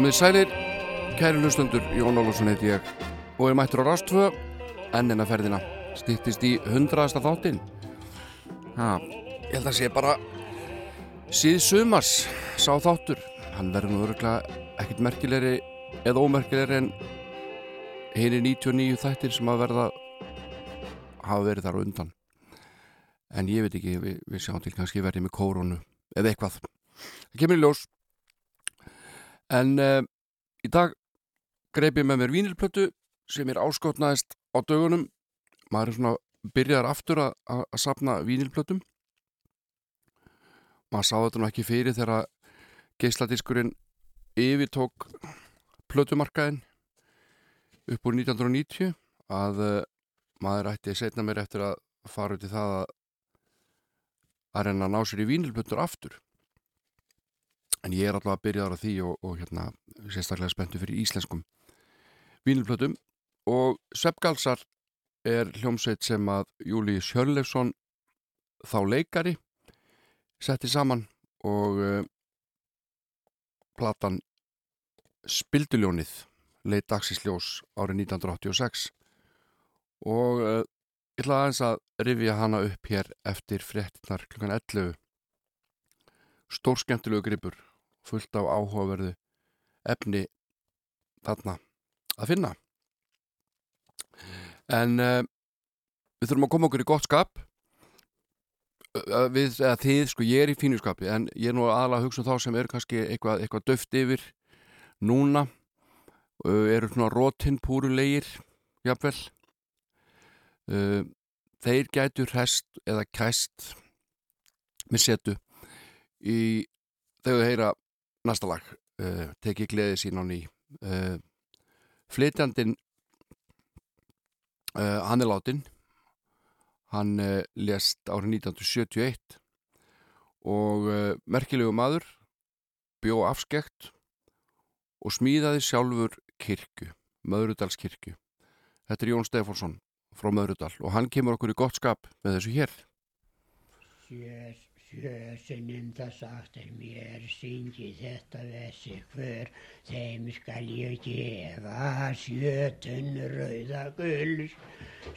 Komið sælir, kæri hlustundur, Jón Ólusson heiti ég og er mættur á Rástvö, ennina ferðina, stýttist í hundraðasta þáttinn. Ha, ég held að sé bara síð sumars sá þáttur. Hann verður nú öruglega ekkit merkilegri eða ómerkilegri en henni 99 þættir sem að verða hafa verið þar undan. En ég veit ekki, við, við sjáum til kannski verðið með kórunu eða eitthvað. Það kemur í ljós. En uh, í dag greip ég með mér vínilplötu sem er áskotnaðist á dögunum. Maður er svona byrjar aftur að, að, að sapna vínilplötum. Maður sá þetta nú ekki fyrir þegar geisladiskurinn yfirtók plötumarkaðin upp úr 1990 að uh, maður ætti setna mér eftir að fara út í það að að reyna að ná sér í vínilplötur aftur en ég er alltaf að byrja ára því og, og hérna sérstaklega spenntu fyrir íslenskum vínilplötum. Og Sveppgalsar er hljómsveit sem að Júli Sjörleifsson þá leikari setti saman og uh, platan Spilduljónið leitt dagsísljós árið 1986 og uh, ég ætla aðeins að rifja hana upp hér eftir fréttinar klukkan 11 stórskemmtilegu gripur fullt af áhugaverðu efni þarna að finna. En uh, við þurfum að koma okkur í gott skap. Við, eða þið, sko ég er í fínu skapi en ég er nú aðalega að hugsa um þá sem eru kannski eitthvað, eitthvað döft yfir núna. Eru svona rótinn púrulegir jafnvel. Þeir gætu hest eða kæst með setu í þegar þau heyra næsta lag uh, teki gleði sín á ný. Uh, flytjandin uh, hann er látin hann lést árið 1971 og merkilegu maður bjó afskekt og smíðaði sjálfur kirkju, Möðrudalskirkju. Þetta er Jón Stefánsson frá Möðrudal og hann kemur okkur í gott skap með þessu hér. Yes. Sjösunum það sagt er mér syngi þetta þessi hver þeim skal ég gefa sjötun rauða gulls.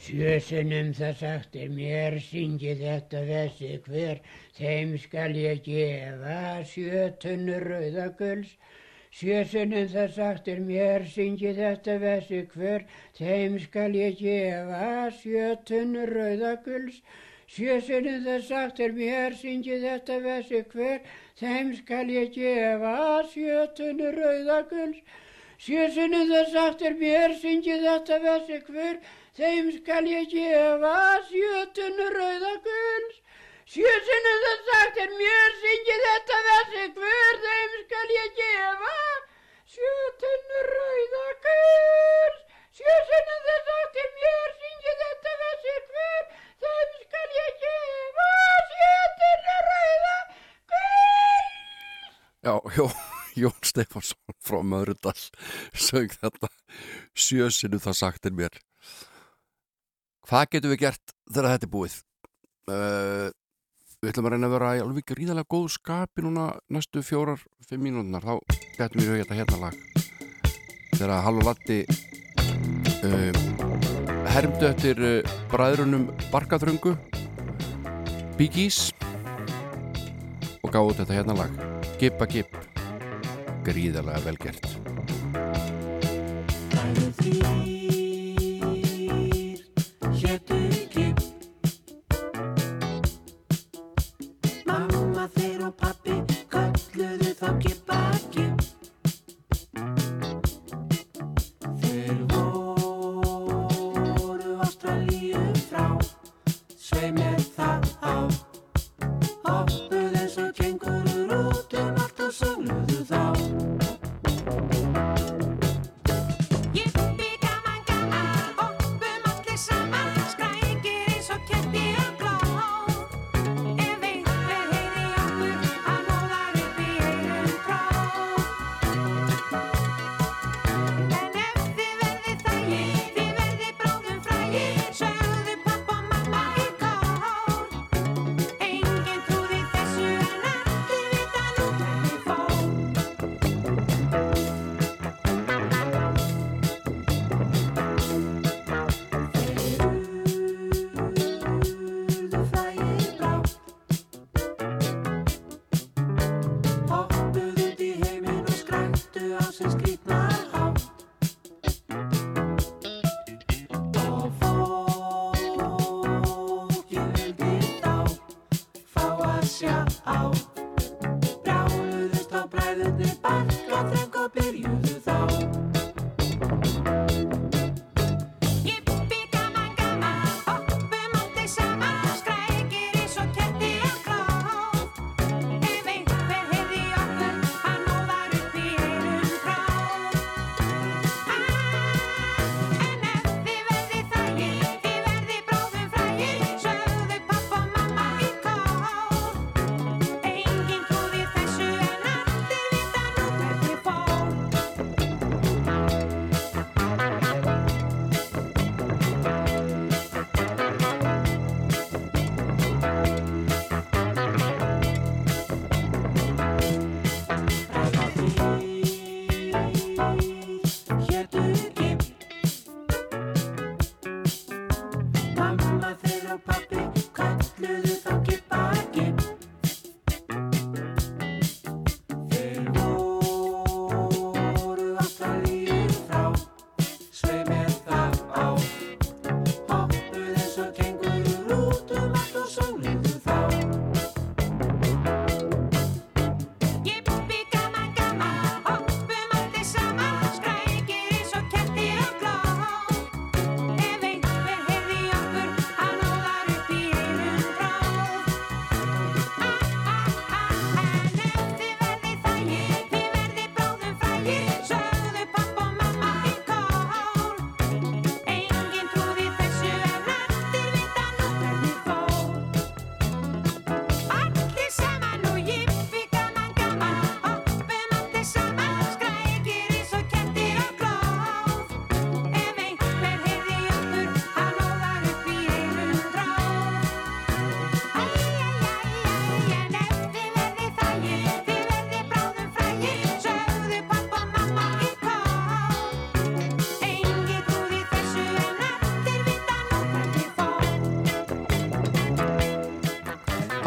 Sjösunum það sagt er mér syngi þetta þessi hver þeim skal ég gefa sjötun rauða gulls. Sjösunum það sagt er mér syngi þetta þessi hver þeim skal ég gefa sjötun rauða gulls Sjösunum það sagt er mér, syngi þetta vessi hver, þeim skal ég gefa sjötunni rauðaguls. Sjösunum það sagt er mér, syngi þetta vessi hver, þeim skal ég gefa sjötunni rauðaguls. Sjösunum það sagt er mér, syngi þetta vessi hver, þeim skal ég gefa sjötunni rauðaguls. Sjösunum það sagt er mér, syngi þetta vessi hver, þeim skal ég gefa sjötunni rauða gull. Já, jó, Jón Stefánsson frá Möðrudal sög þetta sjösinu það sagt er mér. Hvað getum við gert þegar þetta er búið? Uh, við ætlum að reyna að vera í alveg gríðarlega góð skapi núna næstu fjórar, fimm mínúndnar. Þá getum við höfði þetta hérna lag. Þegar Halló Latti uh, hermdu eftir uh, bræðrunum Barkaþröngu Biggies og gáðu þetta hérna lag. Gippa Gipp gríðarlega velgert Bæðu þýr hétu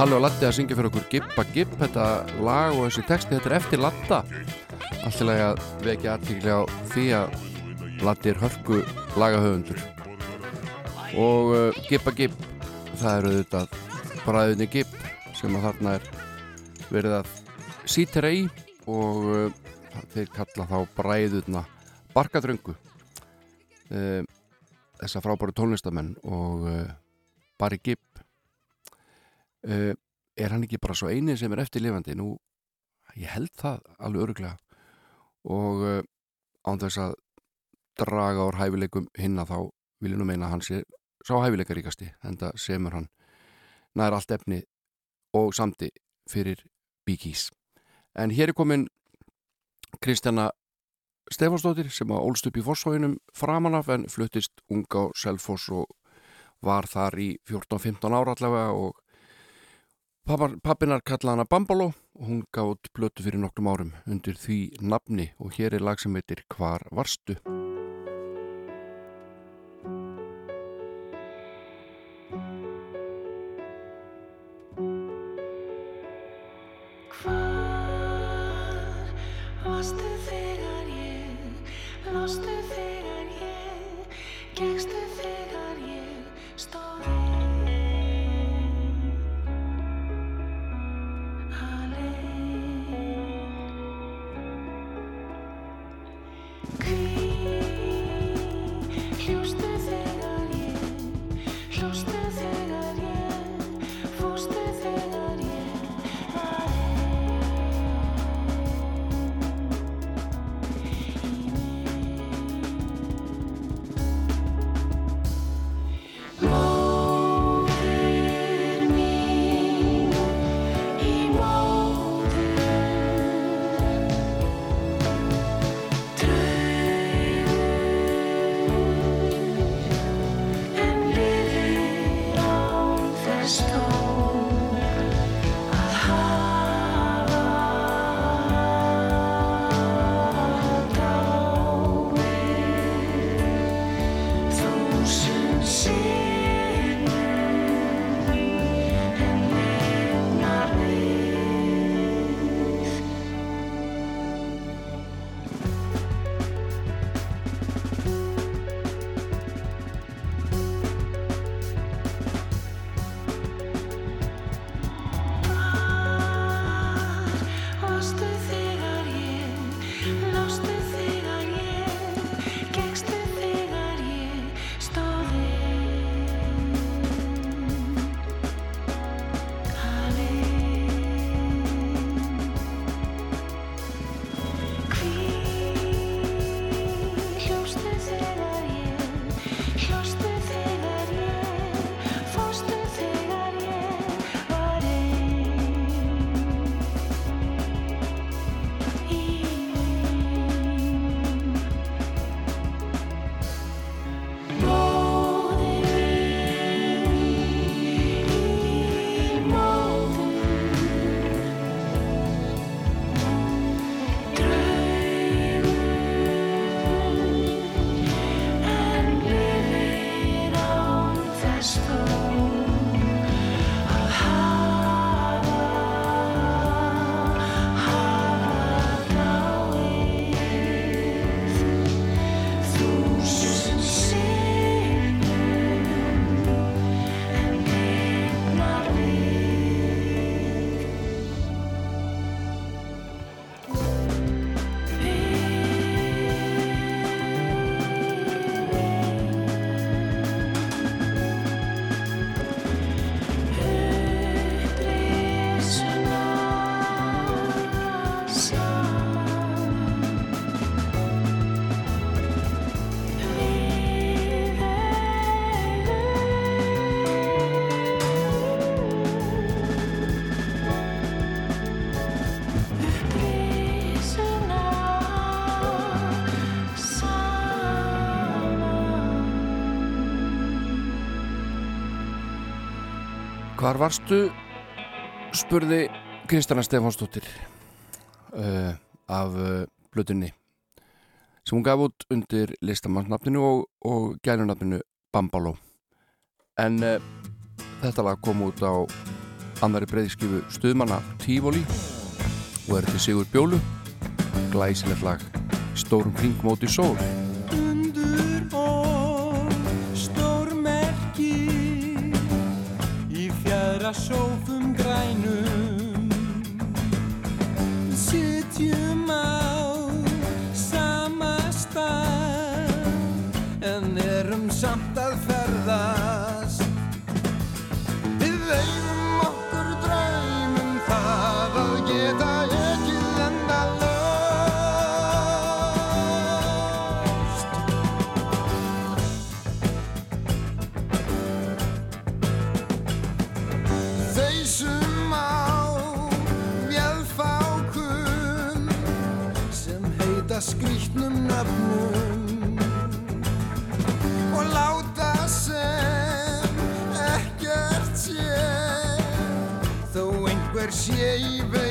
Halli og Latti að syngja fyrir okkur Gibba Gibb, þetta lag og þessi texti, þetta er eftir Latta Allt til að vekja aðtíkli á því að Latti er hörku lagahöfundur. Og uh, Gibba Gibb það eru auðvitað bræðinni Gibb sem að þarna er verið að sítera í og uh, þeir kalla þá bræðuna Barkadröngu. Uh, þessa frábæru tónlistamenn og uh, Barry Gibb uh, er hann ekki bara svo eini sem er eftirlifandi? Nú, ég held það alveg öruglega og uh, án þess að draga úr hæfileikum hinna þá vil ég nú meina að hann sé sá hæfileikaríkasti en það semur hann nær allt efni og samti fyrir Bíkís en hér er komin Kristjana Stefánsdóttir sem að ólst upp í Fossvóginum framanaf en fluttist unga á Selfoss og var þar í 14-15 ára allavega og Pappinar kallaði hana Bambaló og hún gaf út blötu fyrir nokkrum árum undir því nafni og hér er lag sem heitir Hvar varstu? Hvar varstu? spurði Kristjana Stefánsdóttir uh, af uh, blötunni sem hún gaf út undir listamannsnafninu og, og gænunafninu Bambaló en uh, þetta lag kom út á annari breyðskifu stuðmanna Tífóli og er til Sigur Bjólu glæsilegt lag Stórum kringmóti sól sófum grænum einhver sé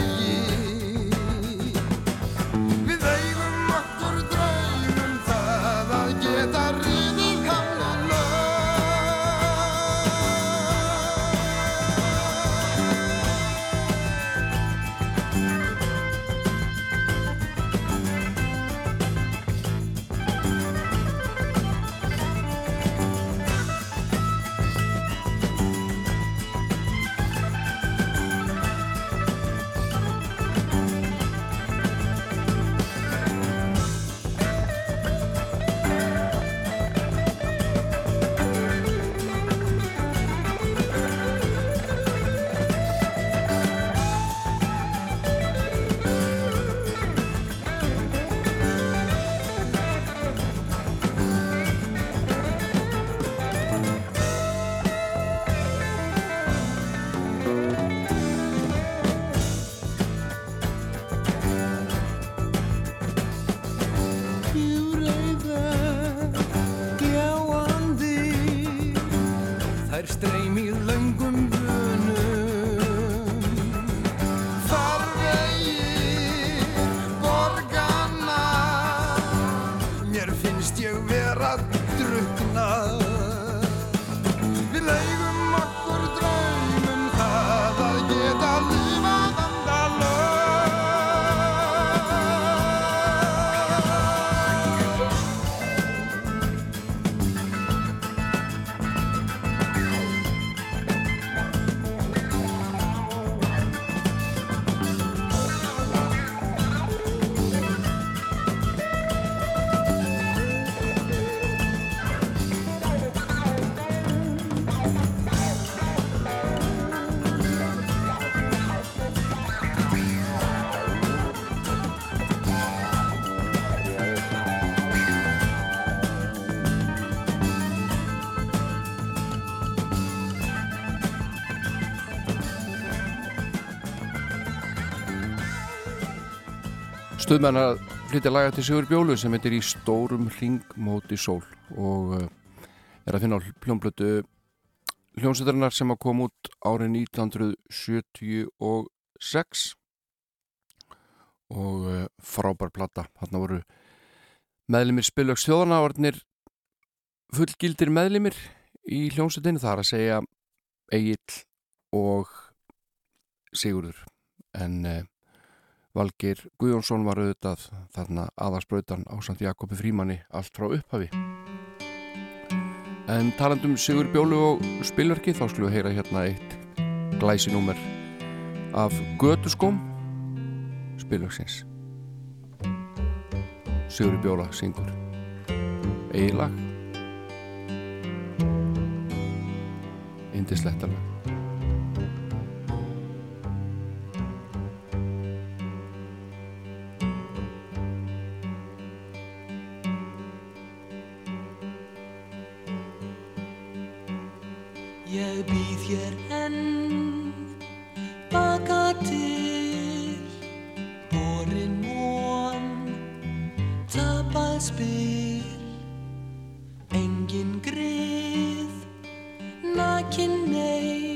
stuðmenn að flytja laga til Sigur Bjólu sem heitir í stórum ring móti sól og uh, er að finna á hljómblötu hljómsveitarinnar sem að koma út árið 1976 og uh, frábær plata. Hann voru meðlimir spilöks þjóðana orðnir fullgildir meðlimir í hljómsveitinu það er að segja Egil og Sigurður. En uh, Valgir Guðjónsson var auðvitað þarna aðarsprautan á samt Jakobi Frímanni allt frá upphafi. En talandum Sigur Bjólu og spilverki þá skulum við heyra hérna eitt glæsinúmer af Götuskóm spilverksins. Sigur Bjóla syngur eiginlag indislegt alveg. Ég býð hér enn baka til borin von tapað spil engin grið nakin neyð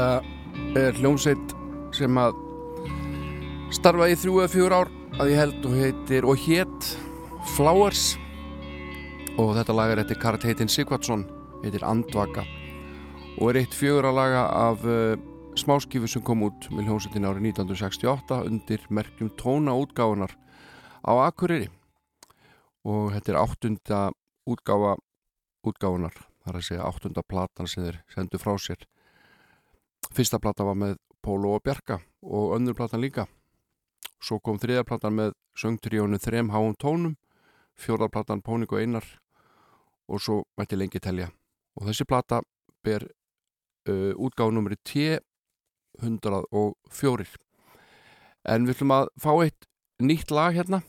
Þetta er hljómsveit sem að starfa í þrjú eða fjögur ár að ég held og heitir og hétt Flowers. Og þetta lag er eftir Karat heitin Sigvardsson heitir Andvaka. Og er eitt fjögur að laga af uh, smáskifu sem kom út með hljómsveitin árið 1968 undir merkjum tóna útgáfunar á Akureyri. Og þetta er áttunda útgáfa útgáfunar, það er að segja áttunda platan sem þeir sendu frá sér Fyrsta platan var með Pólo og Bjarka og önnur platan líka. Svo kom þriðja platan með söngtríónu þrem háum tónum, fjórða platan Pónik og Einar og svo mætti lengi telja. Og þessi plata ber uh, útgáðnumri T104. En við ætlum að fá eitt nýtt lag hérna,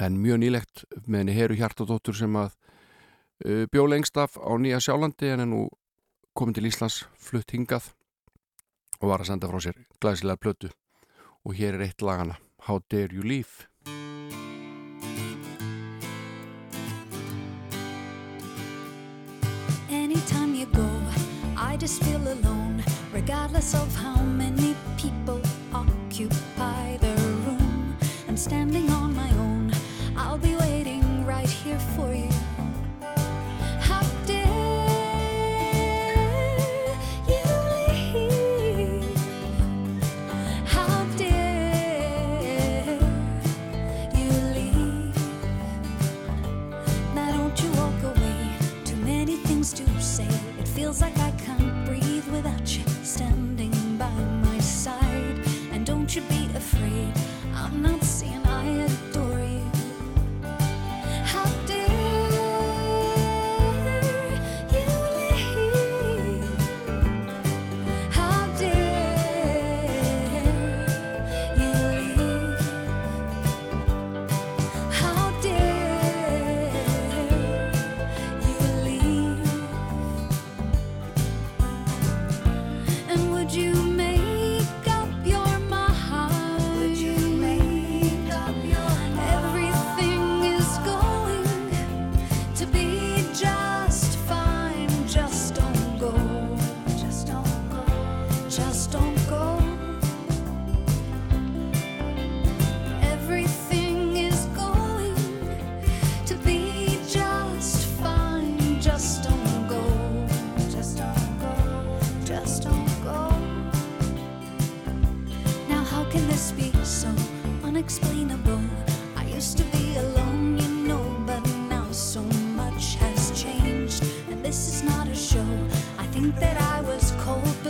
en mjög nýlegt með henni Heru Hjartadóttur sem að uh, bjó lengst af á Nýja Sjálandi en er nú komin til Íslands, flutt hingað og var að senda frá sér glæsilega plötu og hér er eitt lagana How Dare You Leave Anytime you go, I just feel alone, regardless of how many people occupy the room. I'm standing on my own, I'll be waiting right here for you. Feels like I can't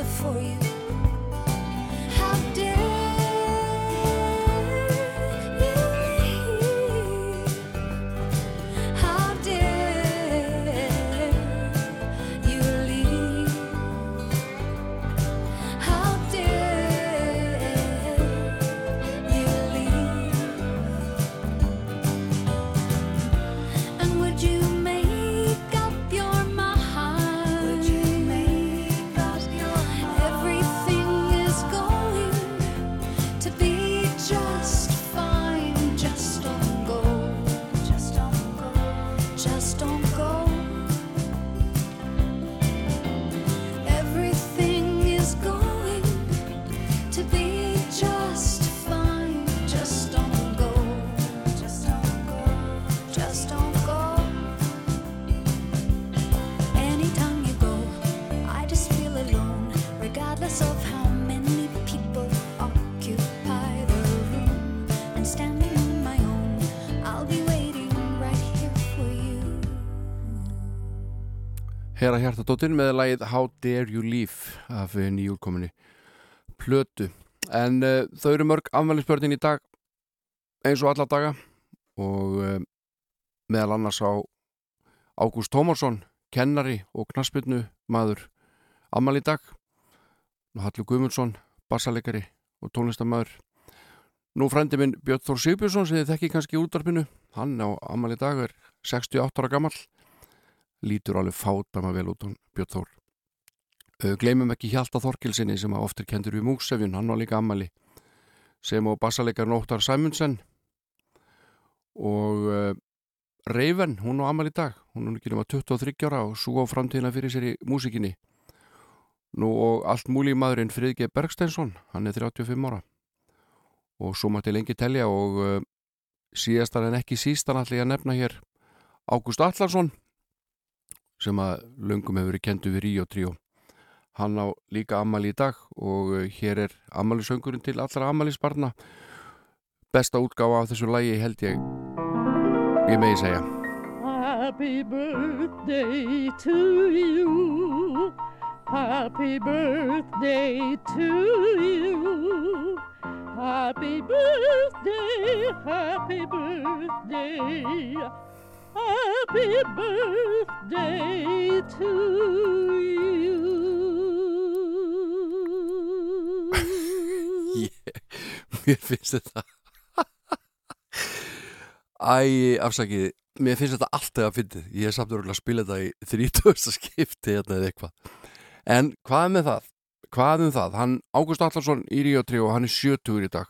for you. Hera Hjartadóttir með lagið How Dare You Leave af nýjúrkominni plötu. En uh, þau eru mörg afmælisbörnin í dag eins og alla daga og uh, meðal annars á Ágúst Tómarsson kennari og knaspinu maður afmæli í dag. Og Hallur Guðmundsson bassalegari og tónlistamæður nú frændi minn Björn Þór Sigbjörnsson sem þið þekki kannski útvarpinu hann á afmæli í dag er 68 ára gamall lítur alveg fátama vel út hún Björn Þór. Gleymum ekki Hjalta Þorkilsinni sem að oft er kendur við múksefjun, hann var líka ammali sem og bassaleikar Nóttar Sæmundsen og uh, Reifen, hún á ammali dag hún er ekki nema 23 ára og svo á framtíðina fyrir sér í músikinni nú og allt múli maðurinn Friðge Bergsteinsson, hann er 35 ára. Og svo mætti lengi telja og uh, síðastar en ekki sístan allir að nefna hér Ágúst Allarsson sem að löngum hefur verið kendu við Ríó Tríó. Hann á líka ammali í dag og uh, hér er ammalisöngurinn til allra ammalisbarna. Besta útgáfa af þessu lægi held ég, ég megi segja. Happy birthday to you. Happy birthday to you. Happy birthday, happy birthday. Happy birthday to you. Mér finnst þetta Æ, afsakið Mér finnst þetta alltaf að fyndið Ég er samt að spila þetta í 30. skipti hérna eða eitthvað En hvað með það? Hvað um það? Hann, Ágúst Allarsson í Ríó Tríó, hann er 70 í dag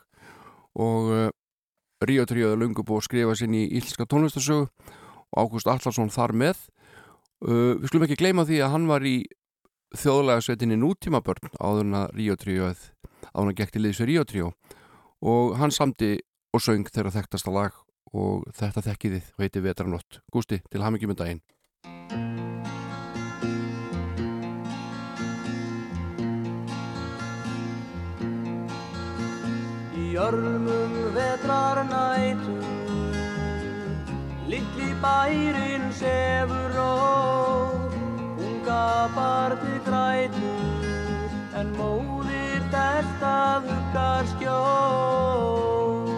og uh, Ríó Tríó er lungu búið að skrifa sinn í íslenska tónlistasögu og Ágúst Allarsson þar með uh, Við skulum ekki gleyma því að hann var í þjóðlega svetinni nútímabörn áður en að Ríó Tríó áður en að gekk til liðs við Ríó Tríó og hann samdi og söng þeirra þekktasta lag og þetta þekkið þið og heiti Vetranótt. Gústi, til hamingjum um daginn. Í örmum vetrar Littli bærin sefur rór Unga barni grætur En móðir að huggar skjól.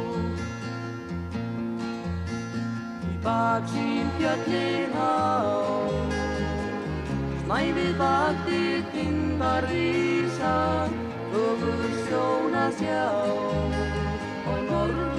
Í baksín fjöllin á Snæfið vakti tindar rísa Öfur sjón að sjá. Og norður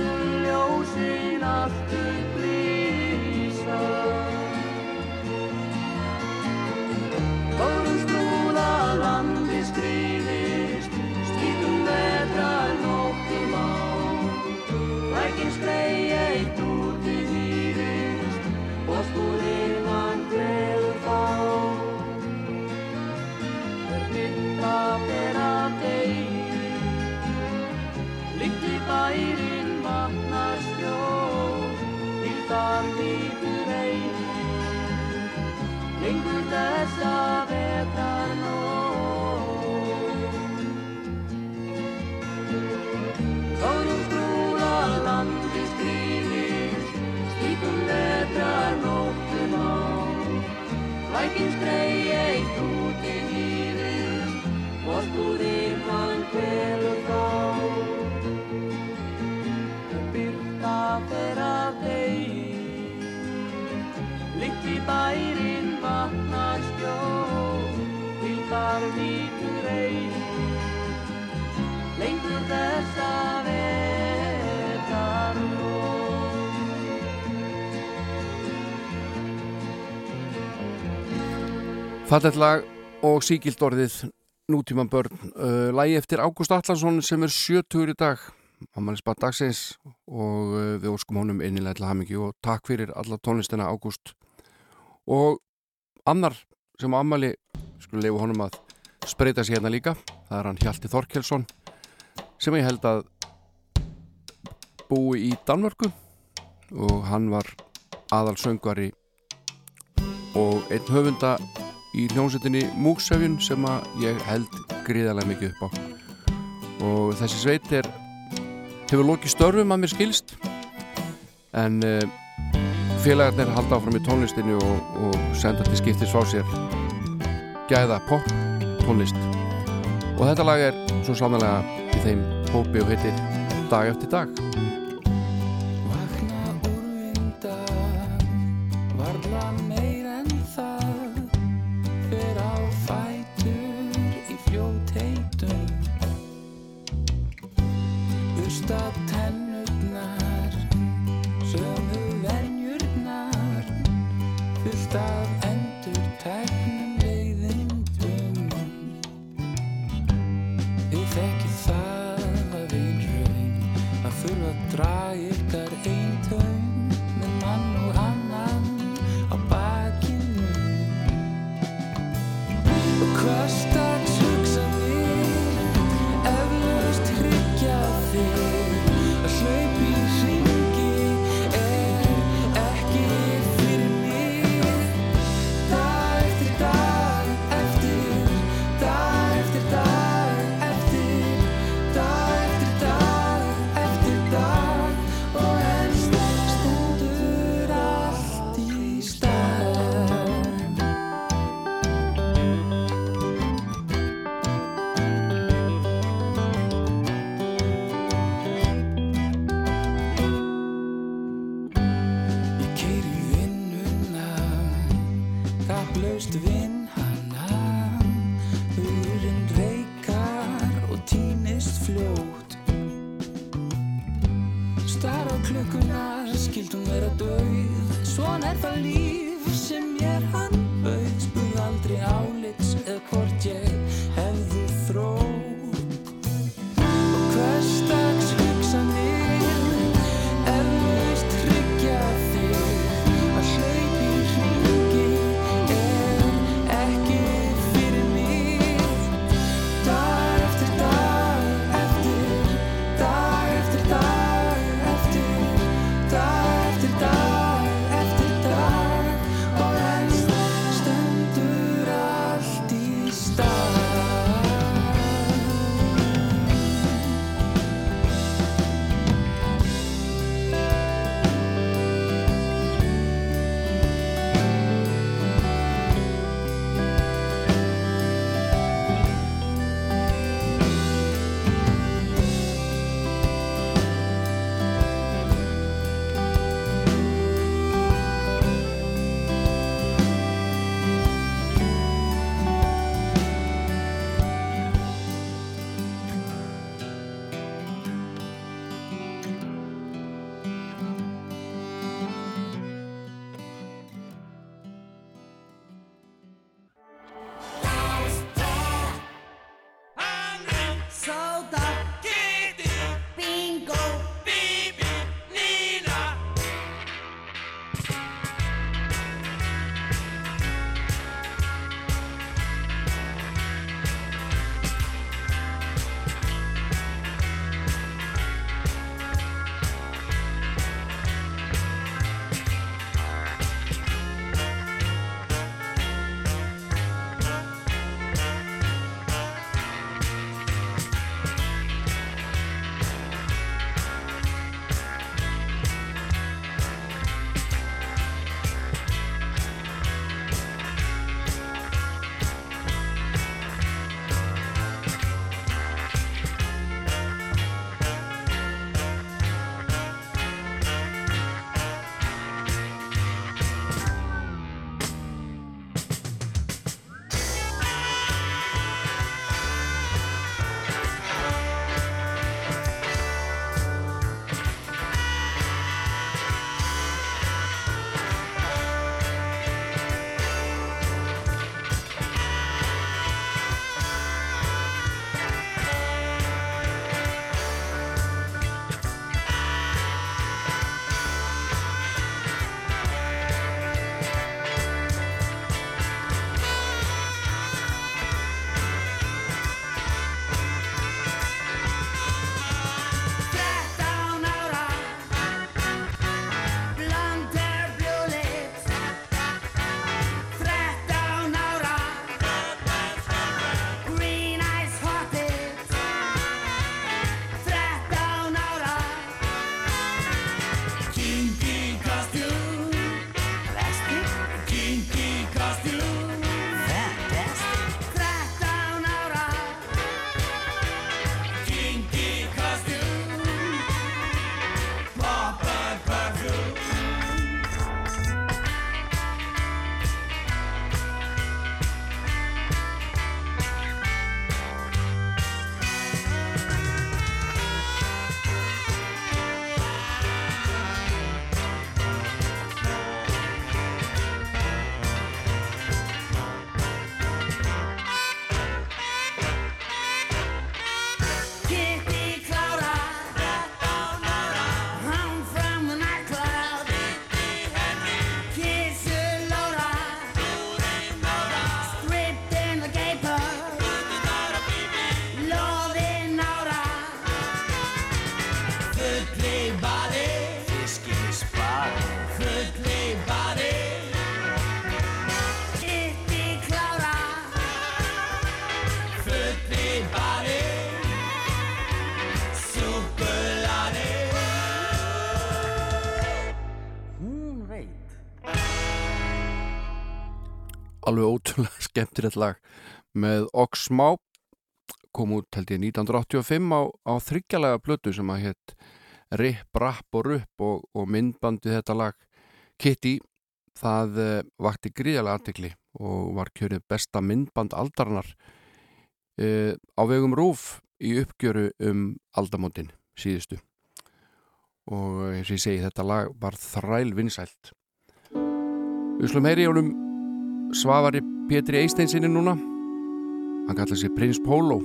Fallet lag og síkild orðið nútíman börn. Uh, lagi eftir Ágúst Allarsson sem er 70 í dag. Ammælisbað dagsins og uh, við óskum honum innilega til hamingju og takk fyrir alla tónlistina Ágúst. Og annar sem á ammæli, skulum leifu honum að spreita sér hérna líka. Það er hann Hjalti Þorkelsson sem ég held að búi í Danmörku og hann var aðal söngvari og einn höfunda í hljómsveitinni Múksefjun sem að ég held gríðarlega mikið upp á. Og þessi sveit er hefur lokið störfum að mér skilst en uh, félagarnir halda áfram í tónlistinni og, og senda til skiptis frá sér gæða pop tónlist. Og þetta lag er svo sannlega í þeim hópi og heitir Dag eftir dag vinn hana Hurinn reykar og týnist fljótt. Star á klukkunar, skildum vera döið Svona er það líf alveg ótrúlega skemmtilegt lag. Með Oxmá kom út held ég 1985 á, á þryggjalega blötu sem að hétt Ripp, Rapp og Rupp og, og myndbandi þetta lag. Kitty það uh, vakti gríðarlega artikli og var kjörið besta myndband aldarinnar uh, á vegum Rúf í uppgjöru um aldamótin síðustu. Og eins og ég segi þetta lag var þræl vinsælt. Við slum heyri honum Svavari Pétri Eisteinsinni núna. Hann kallar sig Prins Pólo.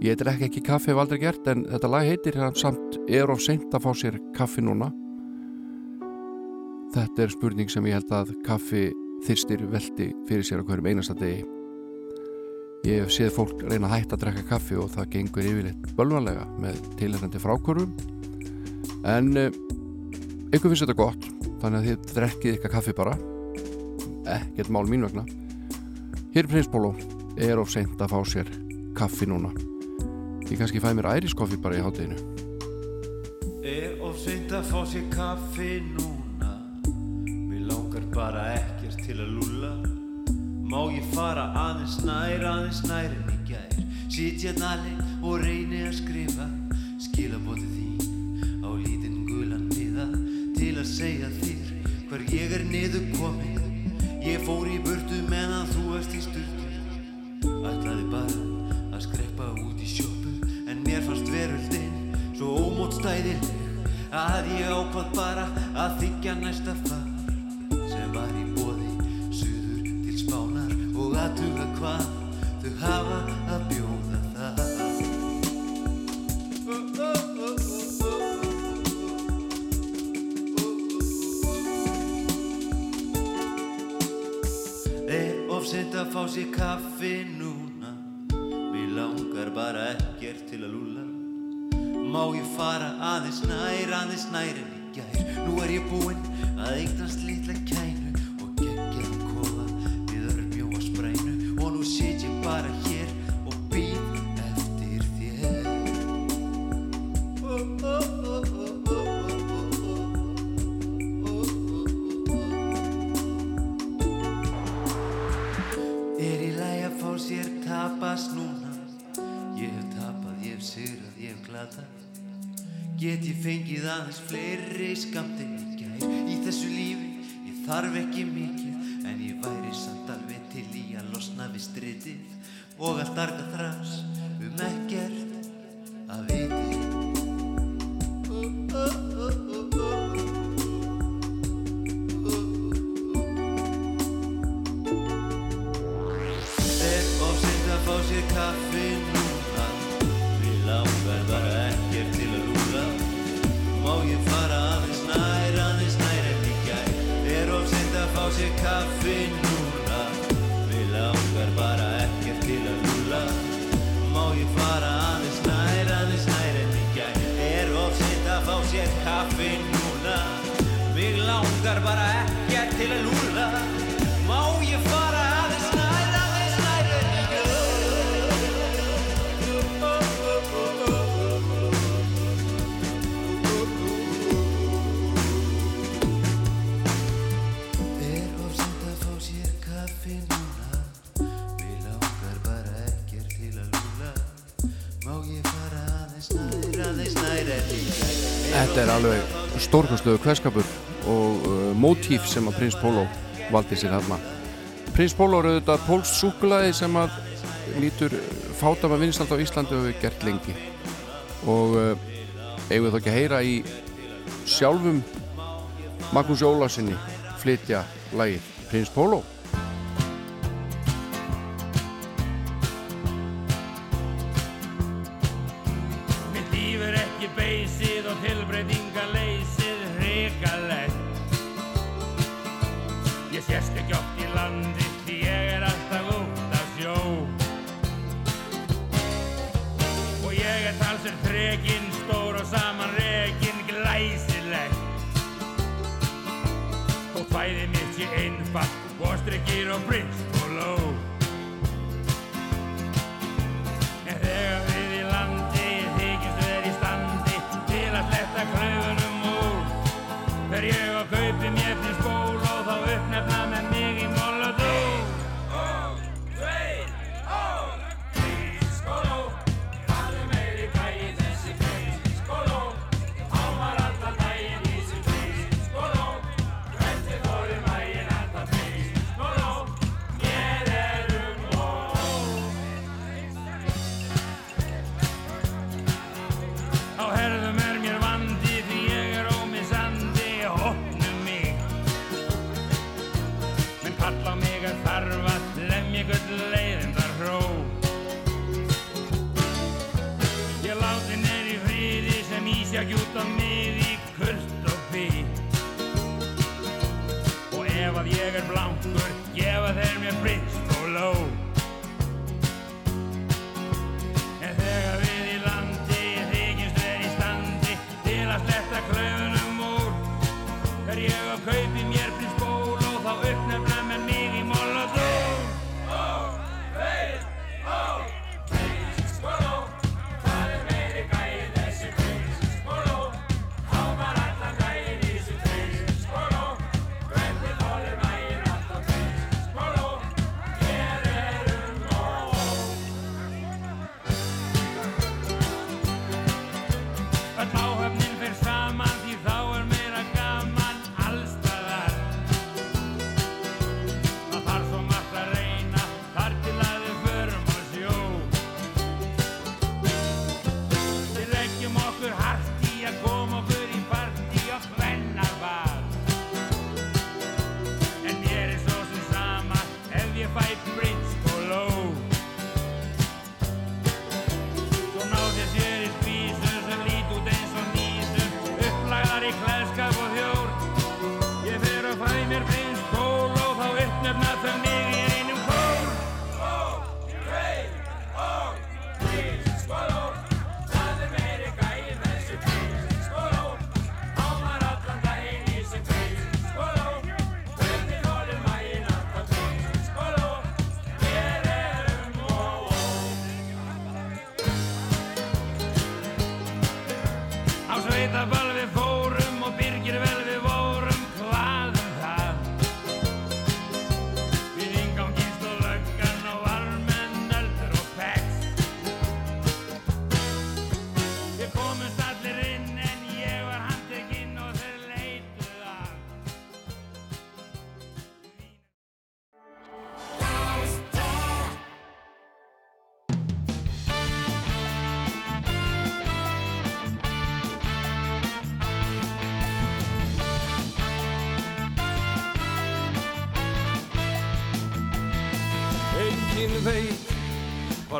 Ég drekk ekki kaffi hef aldrei gert en þetta lag heitir hann samt er of seint að fá sér kaffi núna. Þetta er spurning sem ég held að kaffi þyrstir veldi fyrir sér á hverjum einasta degi. Ég hef séð fólk reyna að hætta að drekka kaffi og það gengur yfirleitt bölvanlega með tilhengandi frákvörum en uh, ykkur finnst þetta gott þannig að þið drekkið ykkar kaffi bara ekkert mál mín vegna. Hér er Prins Pólo er of seint að fá sér kaffi núna. Ég kannski fæ mér æriskoffi bara í hátteginu Er of seint að fá sér kaffi núna. Mér langar bara ekkert til að lúlla. Má ég fara aðeins nær, aðeins nær en í gær? Sitja nali og reyni að skrifa. Skilabóti þín á lítinn gulan miða. Til að segja þér hver ég er niður komin Ég fór í burtu meðan þú varst í sturtu. Ætlaði bara að skreppa út í sjópu En mér fannst veröldin svo ómótstæðileg Að ég ákvað bara að þykja næsta far Sem var í bóði suður til spánar Og að tuga hvað þau hafa að bjóða Sent að fá sér kaffi núna. Mér langar bara ekkert til að lúla Má ég fara aðeins nær, aðeins nær en í gær? Nú er ég búinn að eignast litla kænu aðeins fleiri skamt en gær Í þessu lífi, ég þarf ekki mikið En ég væri samt alveg til í að losna við stritið Og allt arga þrás um ekkert alveg stórkostlegu hverskapur og uh, mótíf sem að Prins Pólo valdi sér hérna. Prins Pólo er auðvitað pólst súkulaði sem að lítur fátama vinsald á Íslandi og við gert lengi og uh, eigum við þá ekki að heyra í sjálfum Magnús Jólasinni flytja lagið Prins Pólo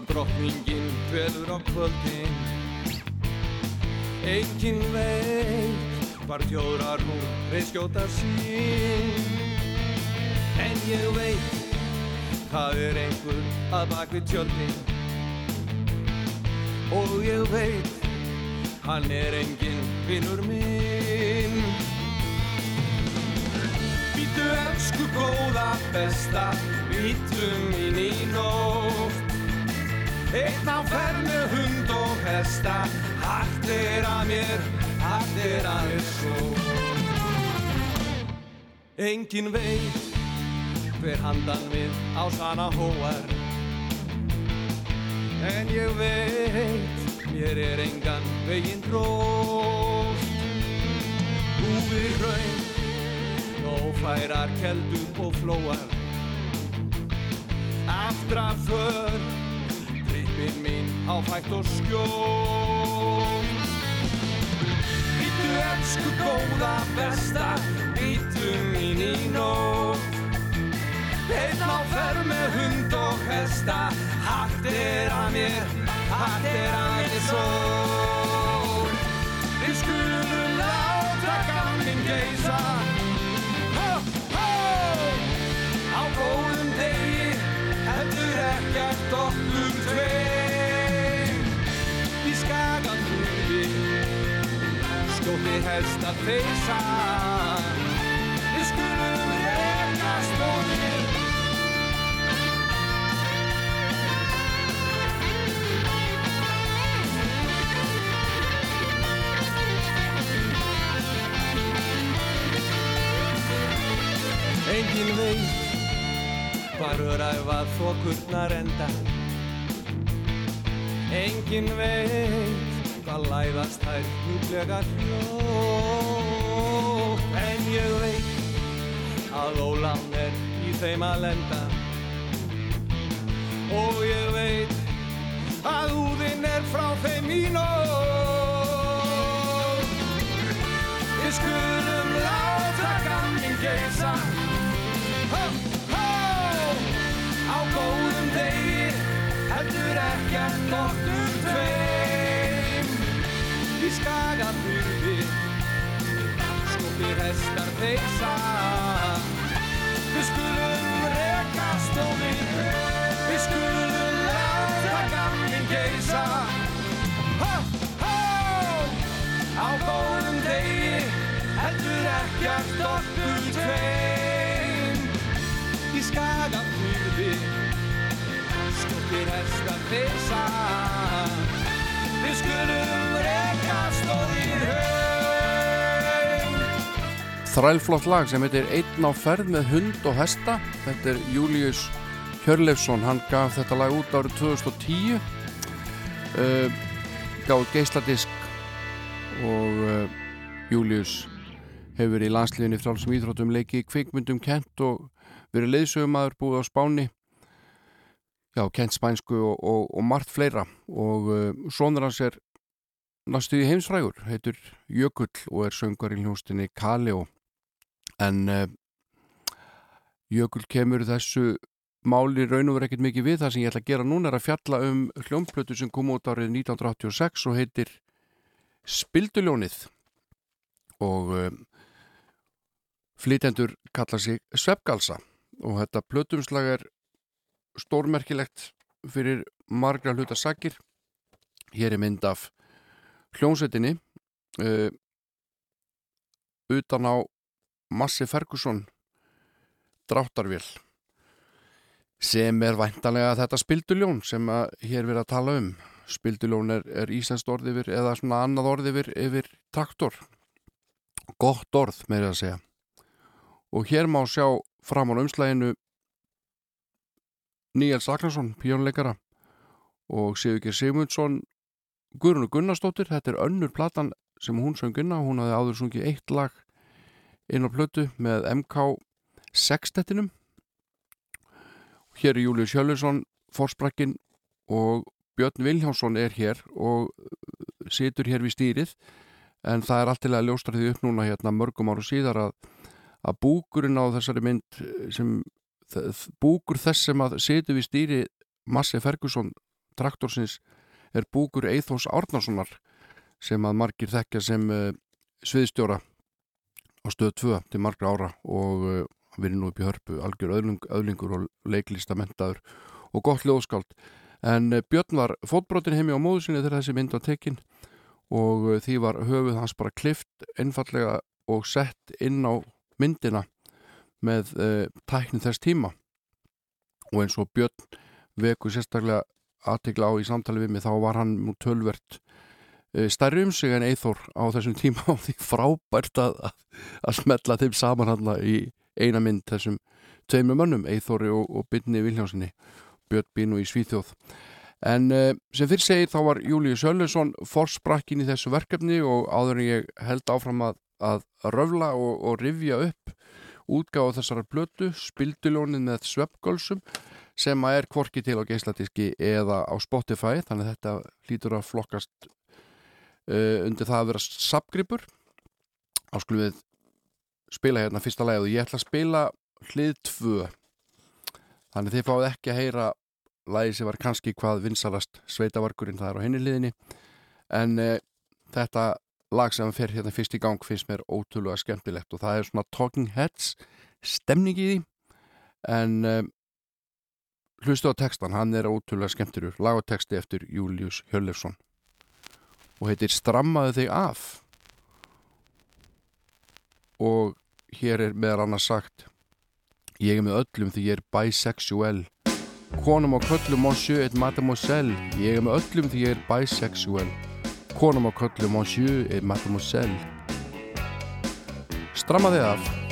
var drottningin kveður á kvöldin Engin veit var þjóðrar hún reyskjóta sín. En ég veit það er einhver að bak við tjöldin. Og ég veit hann er engin vinnur minn. Býtu elsku góða besta Býtum mín í nótt Einn á með hund og hesta. Hætt er að mér, hætt er að mér svo. Engin veit hver handan við á sana hóar En ég veit mér er engan veginn tróst Úfi hraun Nófærar, keldur og flóar fætt og skjól Býtu elsku góða besta Býtu mín í nótt. Einn á ferð með hund og hesta Hatt er að mér, hatt er að mér sól helst að feysa Við skulum reyna stóðir Engin veit hvar öræfað þokurnar enda. Engin veit það læðast þær hluglega hljótt En ég veit að ólan er í þeim að lenda. Og ég veit að úðinn er frá þeim í nótt. Við skulum láta gamling geisa Há, há, á góðum degi heldur ekkert nokkur um tveir. Í skagafyrði Skóttir hestar peysa Við skulum rekast og við Við skulum láta gamlinn geisa Hó, hó Á góðum degi heldur ekkert okkur tveim. Í skagafyrði Skóttir hestar peysa Við skulum rekast og við höfum Þrælflott lag sem heitir Einn á ferð með hund og hesta. Þetta er Július Hjörleifsson. Hann gaf þetta lag út árið 2010 uh, út geisladisk og uh, Július hefur í landsliðinni frálsum íþróttum leiki kvikmyndum kent og verið leiðsögumadur búið á Spáni já, kent spænsku og, og, og margt fleira. Og uh, sonur hans er næstuði heimsfrægur, heitur Jökull og er söngar í hljóstinni Kaleo. En uh, Jökull kemur þessu máli raun og verið ekkert mikið við. Það sem ég ætla að gera núna er að fjalla um hljómplötu sem kom út árið 1986 og heitir Spilduljónið. Og uh, flytendur kalla sig Svepgalsa og þetta plötumslag er stórmerkilegt fyrir margra hluta sakir. Hér er mynd af hljómsveitinni uh, utan á Massi Ferguson dráttarvél sem er væntanlega þetta spilduljón sem hér verið að tala um. Spilduljón er, er ísenskt orð yfir eða svona annað orð yfir, yfir traktor. Gott orð meira að segja. Og hér má sjá fram á umslæginu Níels Agnarsson, pjónleikara og Sigurgeir Sigmundsson Guðrunu Gunnarsdóttir, þetta er önnur platan sem hún söng inn á, hún hafði áður sungið eitt lag inn á plötu með MK sextettinum. Hér er Július Hjöllursson Forsbrakkin og Björn Viljánsson er hér og situr hér við stýrið. En það er alltilega ljóstraðið upp núna hérna mörgum áru síðar að, að búkurinn á þessari mynd sem búkur þess sem að situr við stýri Massi Ferguson traktorsins er búkur Eithós Árnarssonar sem að margir þekkja sem uh, sviðstjóra á stöð 2 til margra ára og uh, við erum nú upp í hörpu algjör öðling, öðlingur og leiklistamentaður og gott ljóðskáld en uh, Björn var fótbrotin heimi á móðu sinni þegar þessi mynd var tekin og því var höfuð hans bara klift einfallega og sett inn á myndina með tækni þess tíma. Og eins og Björn veku sérstaklega aðtegla á í samtali við mig þá var hann nú tölvert stærri um sig en Eithor á þessum tíma. Og því frábært að, að smetla þeim saman hann í eina mynd þessum tveimur mönnum, Eithori og, og Byrni Viljásinni Björn Bínu í Svíþjóð. En uh, sem fyrir segir þá var Július Söllusson forsprakkin í þessu verkefni og áður en ég held áfram að, að röfla og, og rifja upp útgáða þessara blötu, spildulónin með sveppgölsum sem að er kvorki til á geisladiski eða á Spotify þannig að þetta hlýtur að flokkast uh, undir það að vera sapgripur á skulum við spila hérna fyrsta og ég ætla að spila hlið 2 þannig þið fáið ekki að heyra lagi sem var kannski hvað vinsalast sveitavarkurinn það er á henni hliðinni. En uh, þetta lag sem fer hérna fyrst í gang finnst mér ótrúlega skemmtilegt og það er svona Talking Heads stemning í því. En uh, hlustu á textan, hann er ótrúlega skemmtirur lag og texti eftir Július Hjörlefsson og heitir Strammaðu þig af. Og hér er meðal annars sagt ég er með öllum því ég er bisexual. Konum á köllum monsieur et mademoiselle ég er með öllum því ég er bisexual konum á köllum monsieur et mademoiselle. Stramma þig af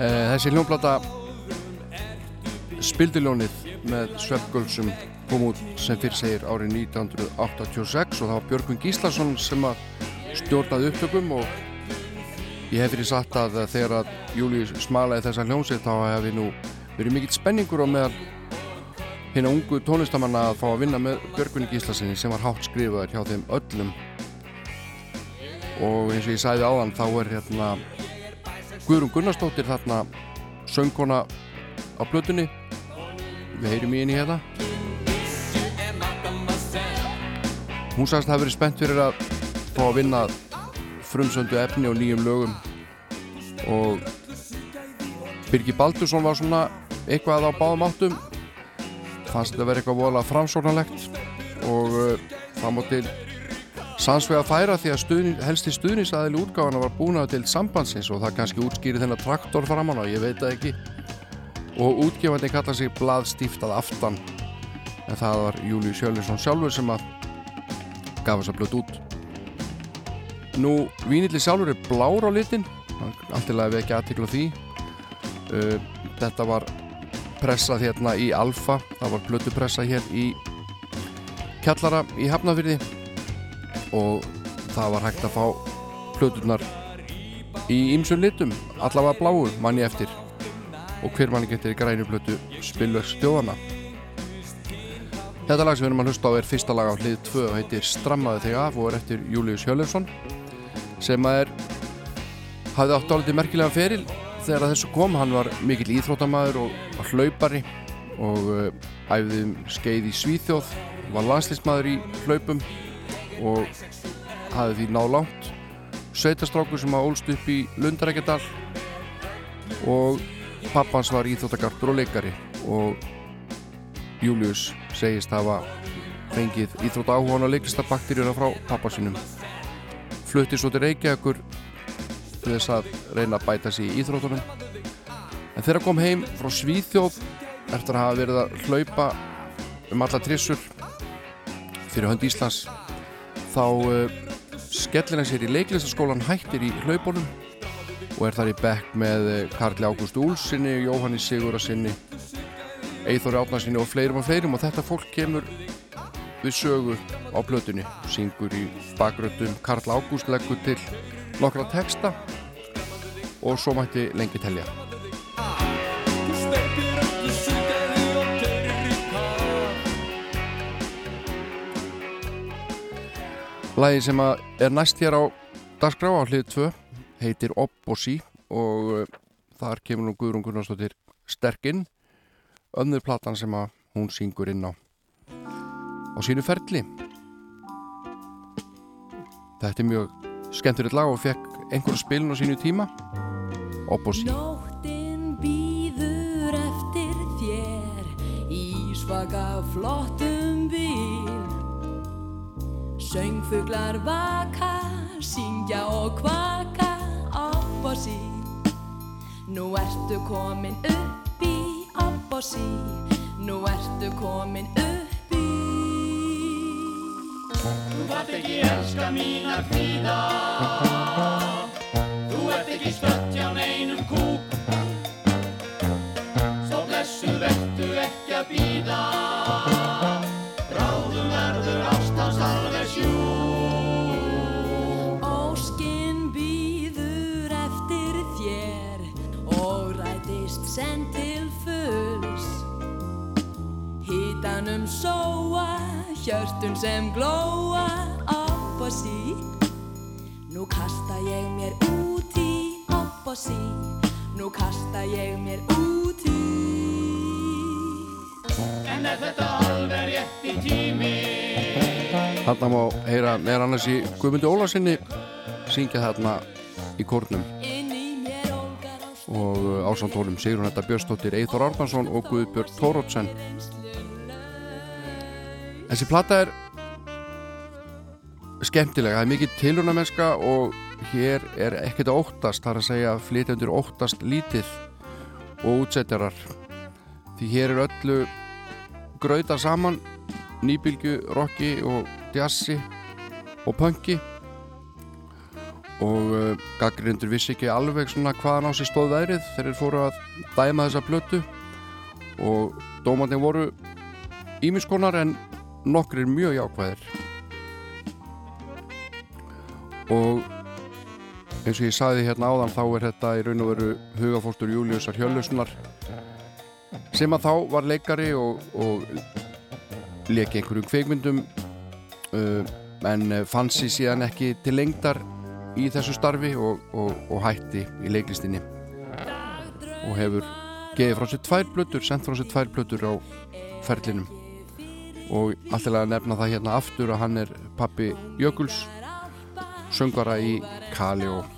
Þessi hljónplata Spildiljónið með Sveppgölsum kom út sem fyrir segir árið 1986 og það var Björgvin Gíslason sem að stjórnaði upptökum og ég hef fyrir satt að þegar að Júli smalaði þessa hljónsið þá hefði nú verið mikill spenningur og meðal hérna ungu tónlistamanna að fá að vinna með Björgvin Gíslasinni sem var hátt skrifaður hjá þeim öllum og eins og ég sagði áðan þá er hérna Guðrún Gunnarsdóttir þarna söngkona á blötunni við heyrum í henni hérna. Hún sagðist að það verið spennt fyrir að fá að vinna frumsöndu efni og nýjum lögum. Og Birgir Baldursson var svona eitthvað á báðum áttum. Fannst þetta verið eitthvað voðalega framsóknarlegt. Og það má til sannsvega færa því að stuðni, helsti stuðnisaðili útgáfana var búin að til sambandsins og það kannski útskýri þennan traktor framann og ég veit það ekki. Og útgefandi kalla sig blað stíftað aftan. En það var Júliu Sjölinsson sjálfur sem að gaf þess að blötu út. Nú, Vínilli sjálfur er blár á litin. Alltilega við ekki aðtikla því. Uh, þetta var pressað hérna í Alfa. Það var blötu pressað hér í Kjallara í Hafnafyrði og það var hægt að fá plöturnar í ýmsum litum allavega bláu manni eftir. Og hver manni getur í grænu plötu spilverks stjóðana Þetta lag sem við erum að hlusta á er fyrsta lag á hlið 2 og heitir Strammaði þig af og er eftir Július Hjörlefsson sem að er hafði átt álítið merkilega feril þegar að þessu kom, hann var mikill íþrótamaður og hlaupari og uh, æfði um skeið í Svíþjóð var landslýsmaður í hlaupum og hafði því náð langt. Sveitastrákur sem að ólst upp í Lundarækjadal og pappans var íþróttagartur og leikari og Július segist hafa fengið íþrótta áhugan og leiklistabakterjuna frá pappa sinum flutti svo til Reykjavíkur til þess að reyna að bæta sig í íþróttunum. En þegar kom heim frá Svíþjóð eftir að hafa verið að hlaupa um alla trissur fyrir hönd Íslands þá uh, skellir hann sér í leiklistaskólan hættir í hlaupunum og er þar í bekk með uh, Karli Ágúst Úlsinni, Jóhanni Sigurarsinni Eithóri Átnarsinni og fleirum og fleirum. Og þetta fólk kemur við sögu á plötunni syngur í bakröndum Karl Ágúst leggur til nokkra texta og svo mætti lengi telja Lagi sem er næst hér á dagskrá á hlið 2 heitir Opposi og uh, þar kemur nú Guðrún Gunnarsdóttir sterkinn önnur platan sem hún syngur inn á. Á sínu ferli. Þetta er mjög skemmtilegt lag og fekk einhverju spilin á sínu tíma. Opposi Nóttin býður eftir þér í svaka flottum bíl Söngfuglar vaka, syngja og kvaka upp á sí. Nú ertu komin upp í upp á sí. Nú ertu komin upp í. Þú þarft ekki elska mín að kvíða. Þú ert ekki stött hjá neinum kúk. Svo blessuð vertu ekki að býða Hítanum sóa, hjörtun sem glóa upp á sí. Nú kasta ég mér út í upp á sí. Nú kasta ég mér út í. En er þetta alveg rétt í tími? Þarna má heyra meðan annars í Guðmundi Ólarsinni syngja þarna í kórnum. Og uh, ásandólum Sigrun Þetta Björnsdóttir, Eithor Arnarsson og Guðbjörn Tórótsen Þessi plata er skemmtilega, það er mikið tilunamenska og hér er ekkert óttast, það er að segja flytjandur óttast lítið og útsetjarar. Því hér er öllu grauta saman nýbylgu, rocki og jazzi og punki. Og uh, gaggrindur vissi ekki alveg svona hvaðan á sig stóð veðrið. Þegar þeir fóru að dæma þessa plötu og dómandinn voru ímiskonar en nokkrir mjög jákvæðir. Og eins og ég sagði hérna áðan þá er þetta í raun og veru hugafóstur Júliusar Hjöllussonar sem að þá var leikari og, og leki einhverjum kveikmyndum uh, en fann sér síðan ekki til lengdar í þessu starfi og, og, og hætti í leiklistinni. Og hefur gefið frá sér tvær blötur, sendt frá sér tvær blötur á ferlinum og alltaf að nefna það hérna aftur að hann er pappi Jökuls söngvara í Kali og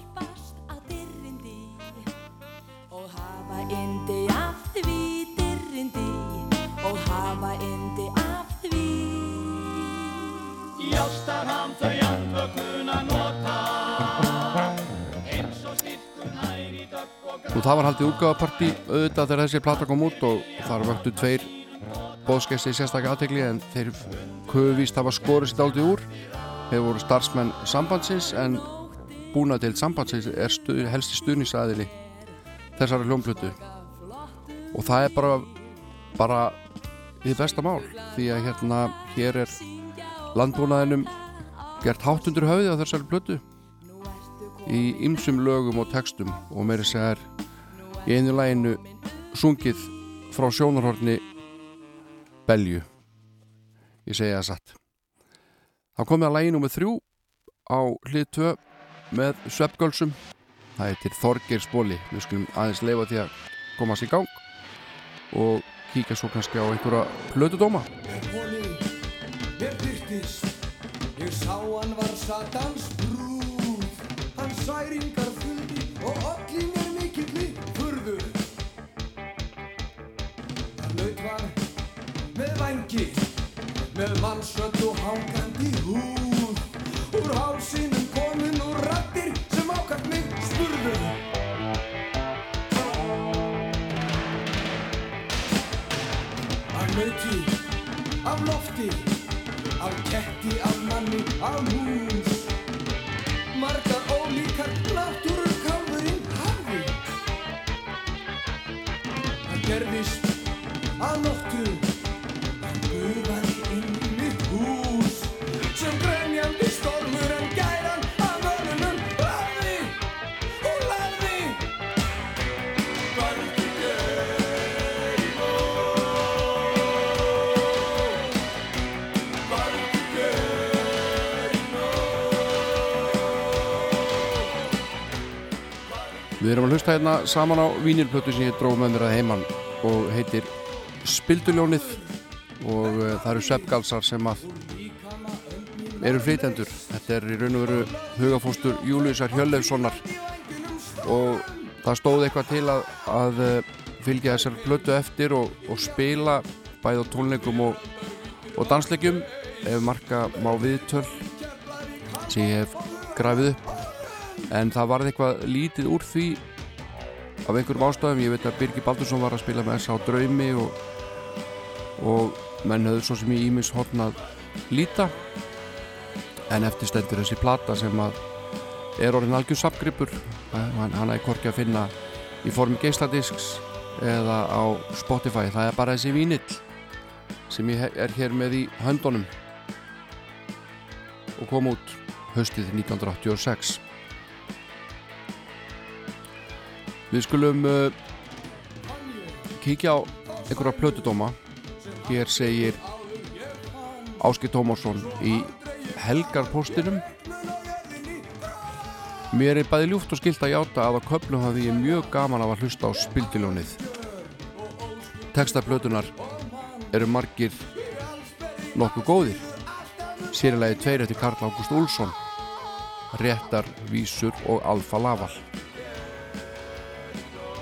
og það var haldið útgáfapartí auðvitað þegar þessi plata kom út og þar vöktu tveir bóðskesti í sérstaklega aðtegli en þeir köfuvist hafa sér dálítið úr. Þeir voru starfsmenn sambandsins en búnaðdeild sambandsins er stu, helsti stuðnisæðili þessari hljómplötu. Og það er bara bara í besta mál því að hérna hér er landbúnaðinum gert háttundur höfði á þessari plötu í ymsum lögum og textum. Og meiri segjar í einu læginu sungið frá sjónarhorni Belju ég segja það satt. Þá komið að læginu með þrjú á hlið 2 með sveppgölsum það heitir Þorgeir Spóli við skulum aðeins leifa því að komast í gang og kíka svo kannski á einhverja plötudóma Holi, mér byrtist Ég sá hann var satans brúð Hann særingar Hlusta hérna saman á vínilplötu sem ég dróð með mér að heiman og heitir Spilduljónið. Og uh, það eru sveppgalsar sem að eru flytendur. Þetta er í raun og veru hugafóstur Júliusar Hjörleifssonar. Og það stóð eitthvað til að, að uh, fylgja þessar plötu eftir og, og spila bæð á tónleikum og, og dansleikjum ef marka má viðtöl sem ég hef grafið upp. En það varði eitthvað lítið úr því af einhverjum ástæðum ég veit að Birgir Baldursson var að spila með þess á draumi og, og menn höfðu svo sem í ímis horn að líta. En eftir stendur þessi plata sem að er orðin algjör sapgripur hann, hann er hvorki að finna í formi geisladisks eða á Spotify. Það er bara þessi vínill sem ég er hér með í höndunum og kom út haustið 1986 Við skulum uh, kíkja á einhverja plötudóma. Hér segir Áski Tómarsson í helgarpostinum. Mér er bæði ljúft og skilt að játa að á köflum hafi ég mjög gaman af að hlusta á spildiljónið. Tekstaplötunar eru margir nokkuð góðir. Sérlega tveir eftir Karl Ágúst Úlsson, Réttar, Vísur og Alfa Laval.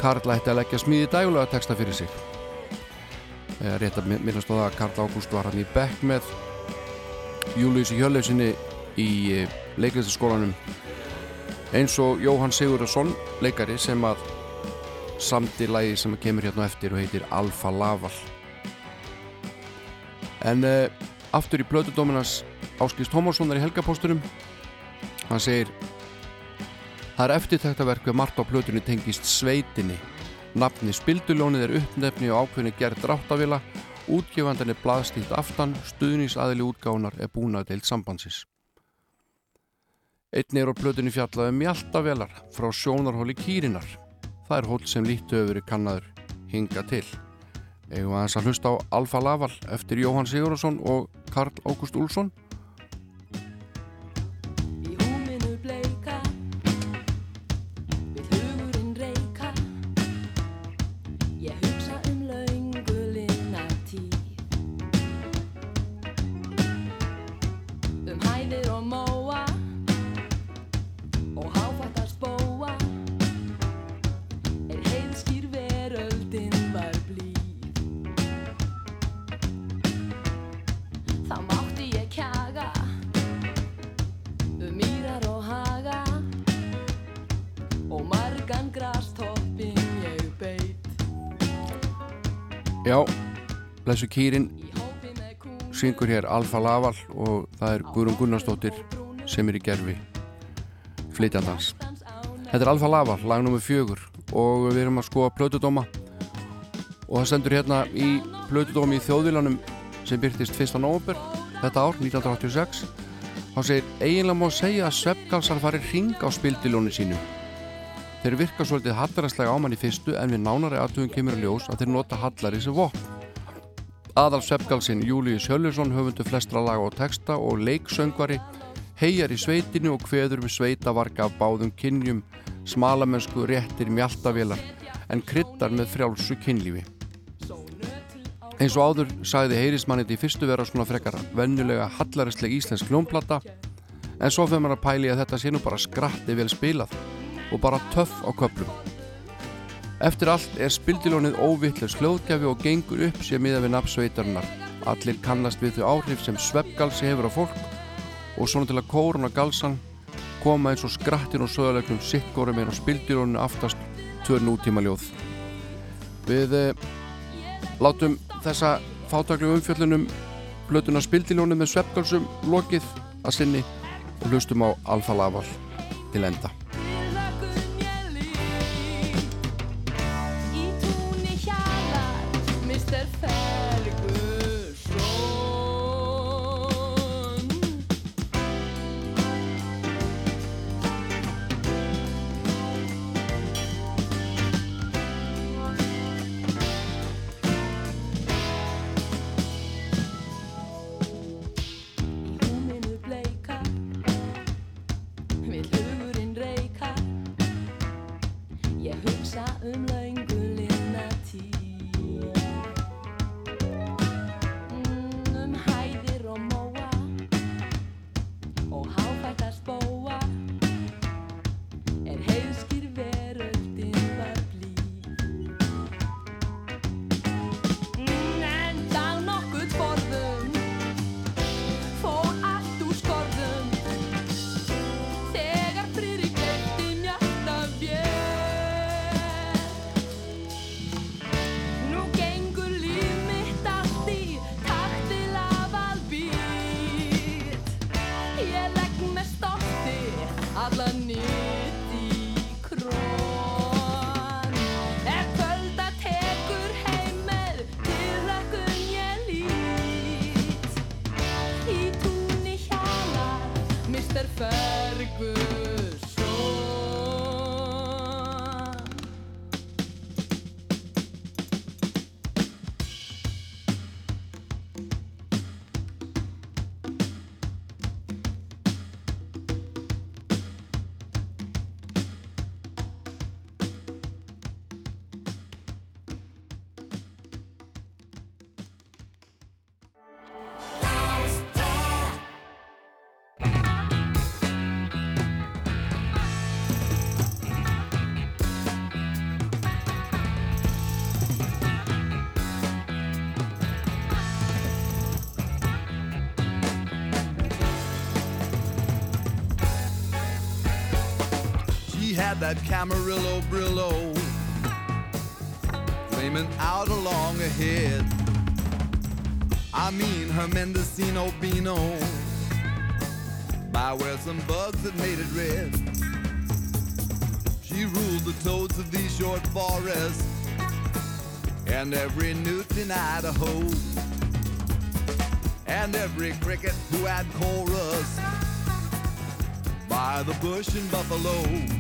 Karl ætti að leggja smiði dægulega texta fyrir sig. Eh, rétt að mi- minnast á það að Karl Ágúst var hann í Beck með Júliusi Hjörlefsinni í leiklistaskólanum eins og Jóhann Sigurðarsson leikari sem að samti lagi sem kemur hérna eftir og heitir Alfa Laval. En uh, aftur í plötudóminas Áskist Tómarssonar í helgapóstunum hann segir Það er eftirtæktaverk við margt á plötunni tengist sveitinni. Nafni Spildulónið er uppnefni og ákveðni gerð dráttavila Útgefandan er blaðstílt aftan Stuðningsaðili útgánar er búin að deilt sambandsins. Einni er á plötunni fjallaði mjaltavelar frá sjónarhóli Kýrinar. Það er hóll sem lítt hefur verið kannaður hinga til. Eigum aðeins að hlusta á Alfa Laval eftir Jóhann Sigurðarsson og Karl Ágúst Úlsson blessu Kýrin syngur hér Alfa Laval og það er Guðrún Gunnarsdóttir sem er í gerfi flytjandans Þetta er Alfa Laval, lag nr. fjögur og við erum að skoða plötudóma og það stendur hérna í plötudómi í þjóðvílanum sem byrtist 1. november þetta ár, 1986 þá segir, eiginlega má segja að sveppgalsar fari hring á spildilóni sínu þeir virka svolítið hallaræslega ámann í fyrstu en við nánari aðtugum kemur að ljós að þeir nota hallari sem vopn Aðal Sveppgalsinn Július Höllusson höfundu flestra laga og texta og leiksöngvari heigjar í sveitinu og kveður við sveitavarka af báðum kynjum smalamennsku réttir mjaltavélar en kryddar með frjálsu kynlífi. Eins og áður sagði heyrismannið í fyrstu vera svona frekar vennulega hallaræsleg íslensk hljónplata en svo fyrir maður að pæli að þetta sé nú bara skratti vel spilað og bara töff á köplum Eftir allt er spildilónið óvittlega sljóðgjafi og gengur upp sér miða við nafnsveitarinnar. Allir kannast við þau áhrif sem sveppgalsi hefur á fólk og svona til að kóruna galsan koma eins og skrattin og söðalegnum sikkorum er á spildilóninu aftast tvör nútíma ljóð. Við eh, látum þessa fátaklu umfjöllunum blötuna spildilónu með sveppgalsum lokið að sinni og hlustum á Alfa Laval til enda. That Camarillo Brillo flaming out along ahead. I mean her Mendocino Beano by where some bugs had made it red. She ruled the toads of these short forests and every newt in Idaho and every cricket who had chorus by the bush in Buffalo.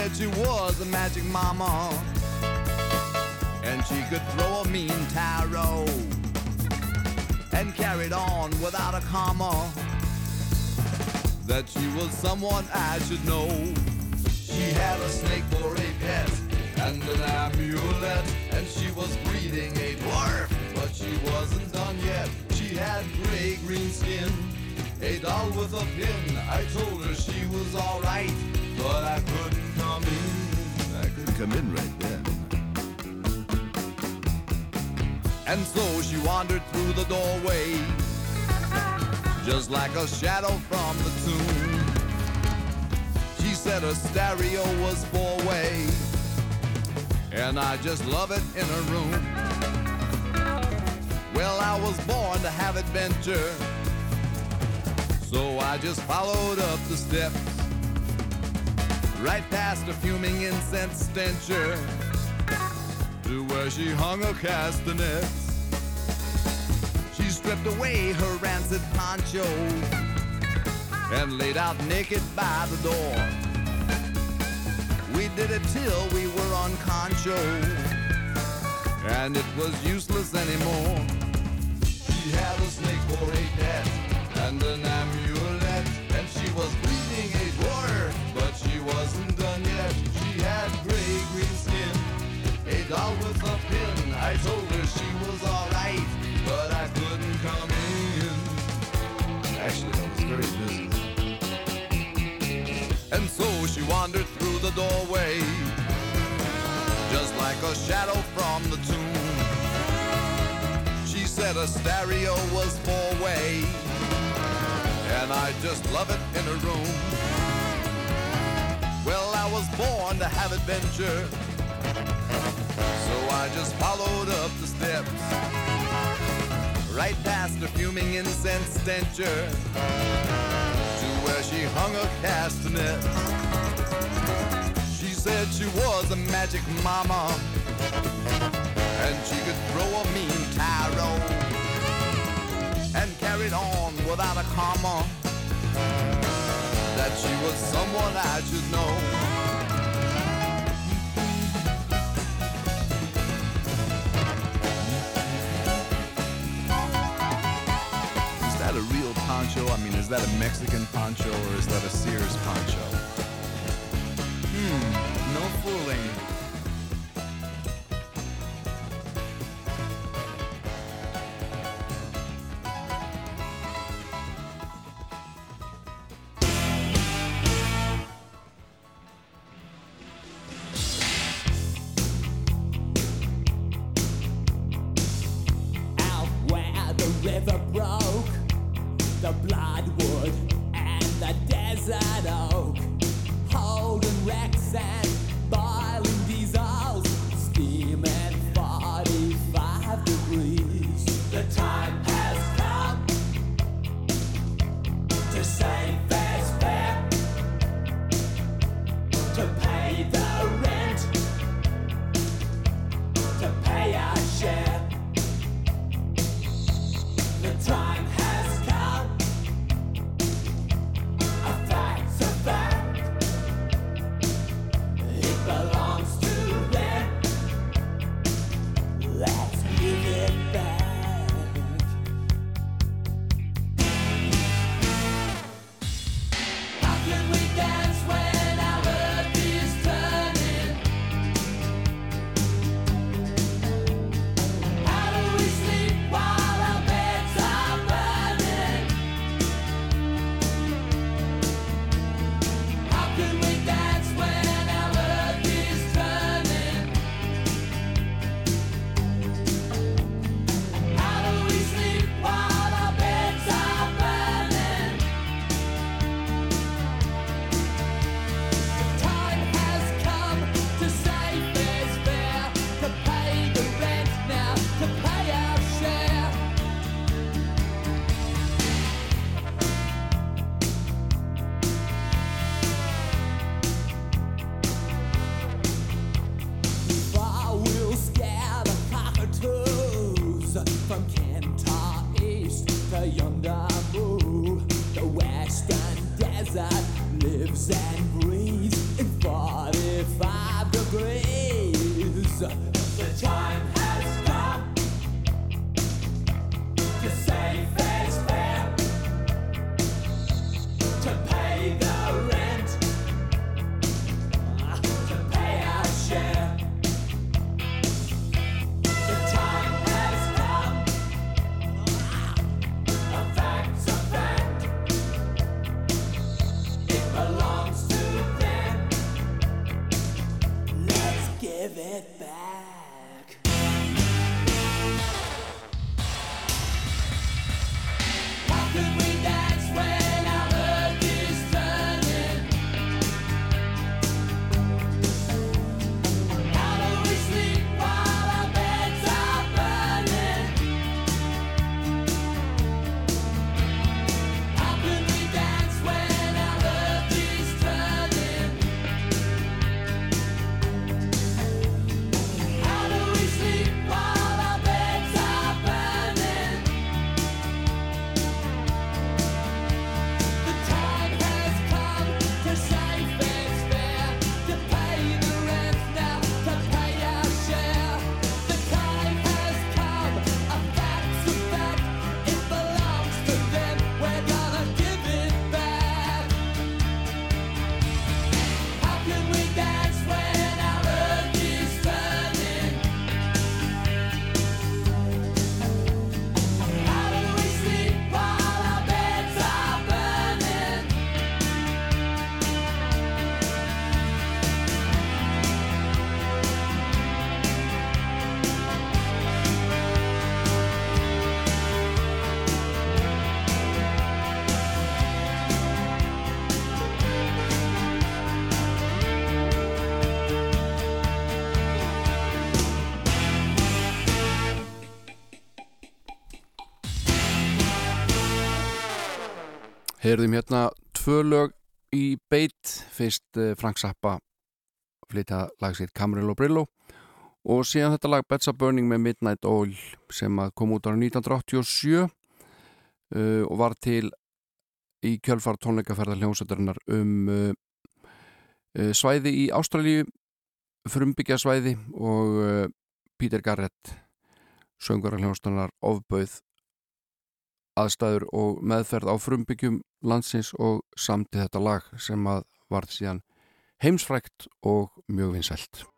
She said she was a magic mama and she could throw a mean tarot and carried on without a comma that she was someone I should know. She had a snake for a pet and an amulet, and she was breeding a dwarf, but she wasn't done yet. She had gray green skin, a doll with a pin. I told her she was alright, but I couldn't come in. Right then. And so she wandered through the doorway, just like a shadow from the tomb. She said her stereo was four way, and I just love it in her room. Well, I was born to have adventure, so I just followed up the steps, right past a fuming incense stencher to where she hung her castanets. She stripped away her rancid poncho and laid out naked by the door. We did it till we were on concho, and it was useless anymore. She had a snake for a pet and an amulet, and she was breeding a she wasn't done yet. She had gray green skin, a doll with a pin. I told her she was alright, but I couldn't come in. Actually, I was very busy. And so she wandered through the doorway, just like a shadow from the tomb. She said a stereo was four way, and I just love it in her room. Was born to have adventure, so I just followed up the steps, right past the fuming incense stencher, to where she hung her castanets. She said she was a magic mama, and she could throw a mean tarot, and carried on without a comma, that she was someone I should know. That a Mexican poncho or is that a Sears poncho? Hmm, no fooling. heyrðum hérna tvö lög í beitt fyrst eh, Frank Zappa flytta lag sér Camarillo Brillo og síðan þetta lag Betsa Burning með Midnight Oil sem kom út ára 1987 uh, og var til í kjölfar tónleikaferðar hljómsöldarinnar um uh, uh, svæði í Ástralíu frumbyggja svæði og Pítur Garrett söngur hljómsdónar ofböð aðstæður og meðferð á frumbyggjum landsins og samti þetta lag sem að varð síðan heimsfrækt og mjög vinsælt.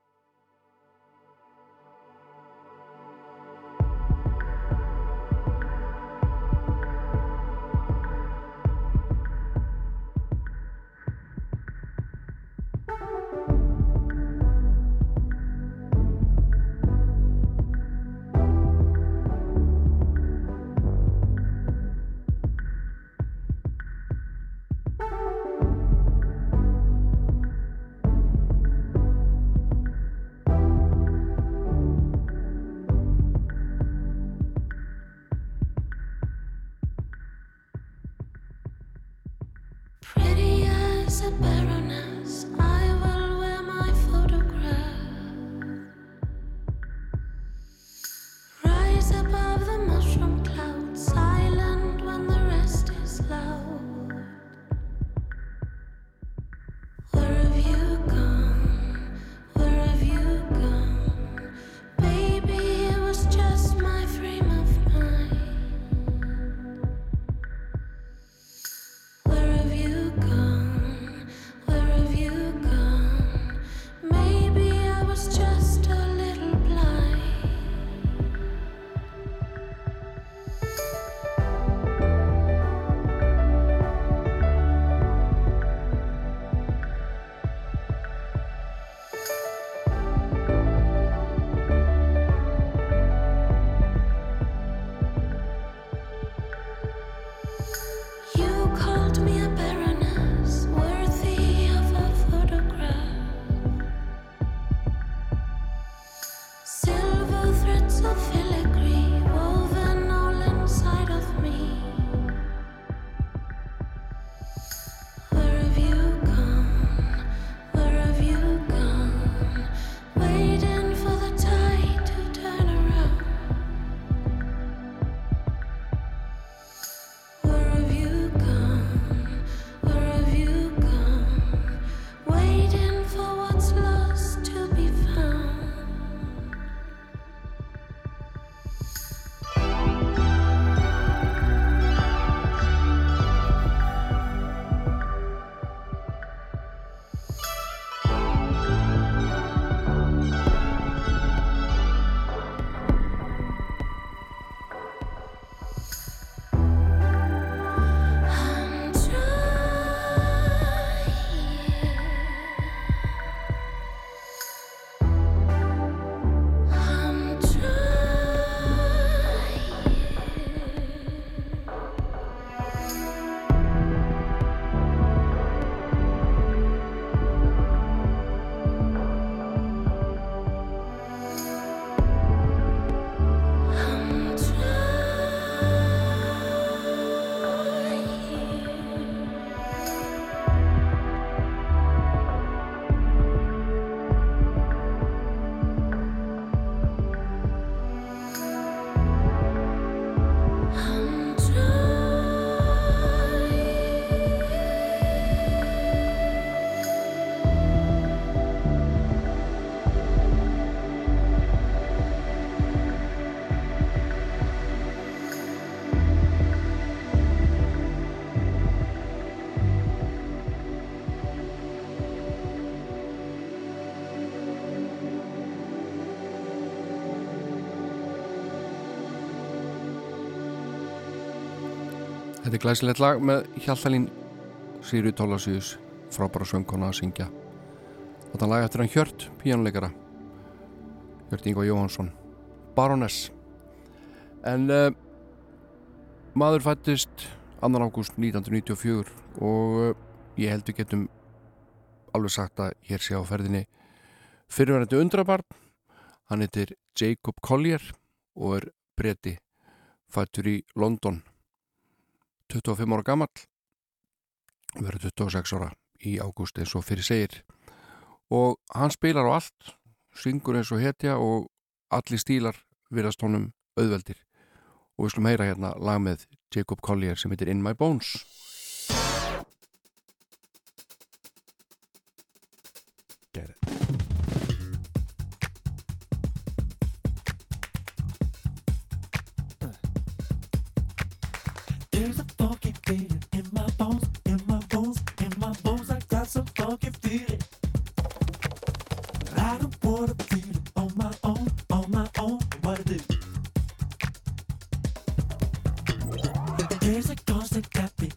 Þetta er glæsilegt lag með Hjaltalín Sýri Tólasíus frábæra söngkona að syngja. Þetta lag eftir hann Hjört, píjónuleikara Hjört Ingvar Jóhansson Baroness En uh, maður fættist 2. ágúst 1994 og uh, ég held við getum alveg sagt að hér sé á ferðinni fyrirverandi undrabarn. Hann heitir Jacob Collier og er breyti fættur í London 25 ára gamall. Verður 26 ára í ágúst eins og fyrir segir. Og hann spilar á allt syngur eins og hetja og allir stílar virast honum auðveldir. Og við skulum heyra hérna lag með Jacob Collier sem heitir In My Bones got some funky feeling. I don't wanna feel it on my own, on my own. What I do? There's a constant tapping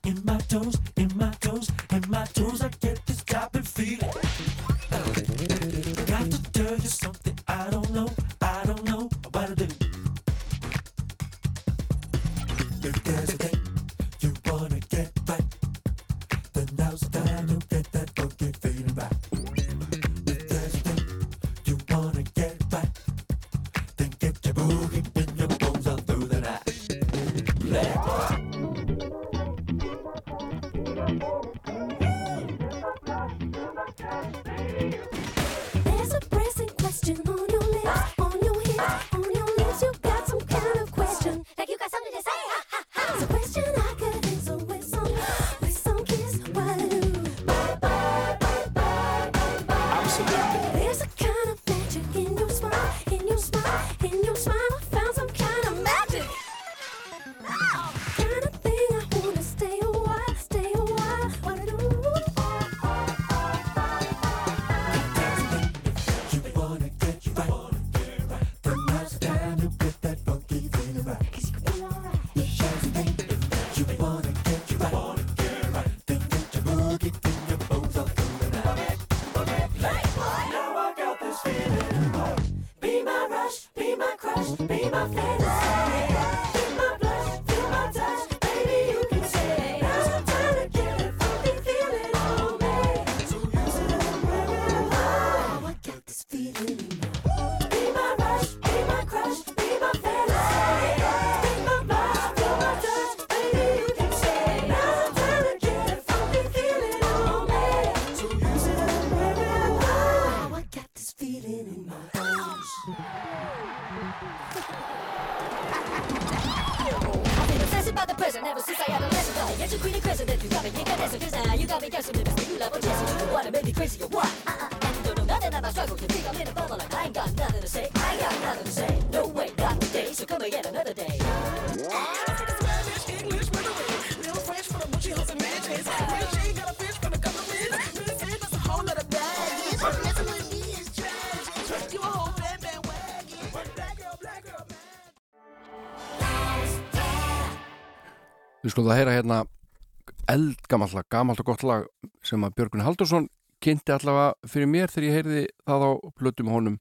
eldgamall lag, gamalt og gott lag sem að Björgun Haldursson kynnti allavega fyrir mér þegar ég heyrði það á plötum honum,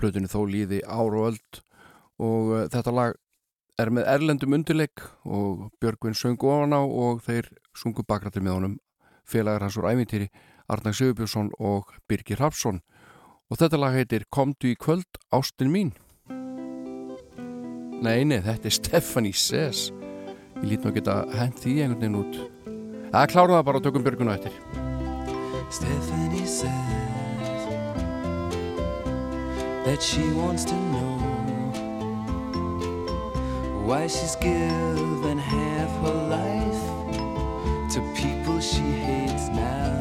plötunni þó líði ár og öld. Og uh, þetta lag er með erlendum undirleik og Björgun söng ofan á og þeir sungu bakrættir með honum. Félagar hans úr ævintýri Arnag Sigurbjörnsson og Birgir Hafsson og þetta lag heitir Komdu í kvöld, ástin mín. Nei, nei, þetta er Stephanie Says Ég lít nú að geta hent því einhvern veginn út Það klára það bara og tökum Björgun á eftir Stephanie says that she wants to know why she's given half her life to people she hates now.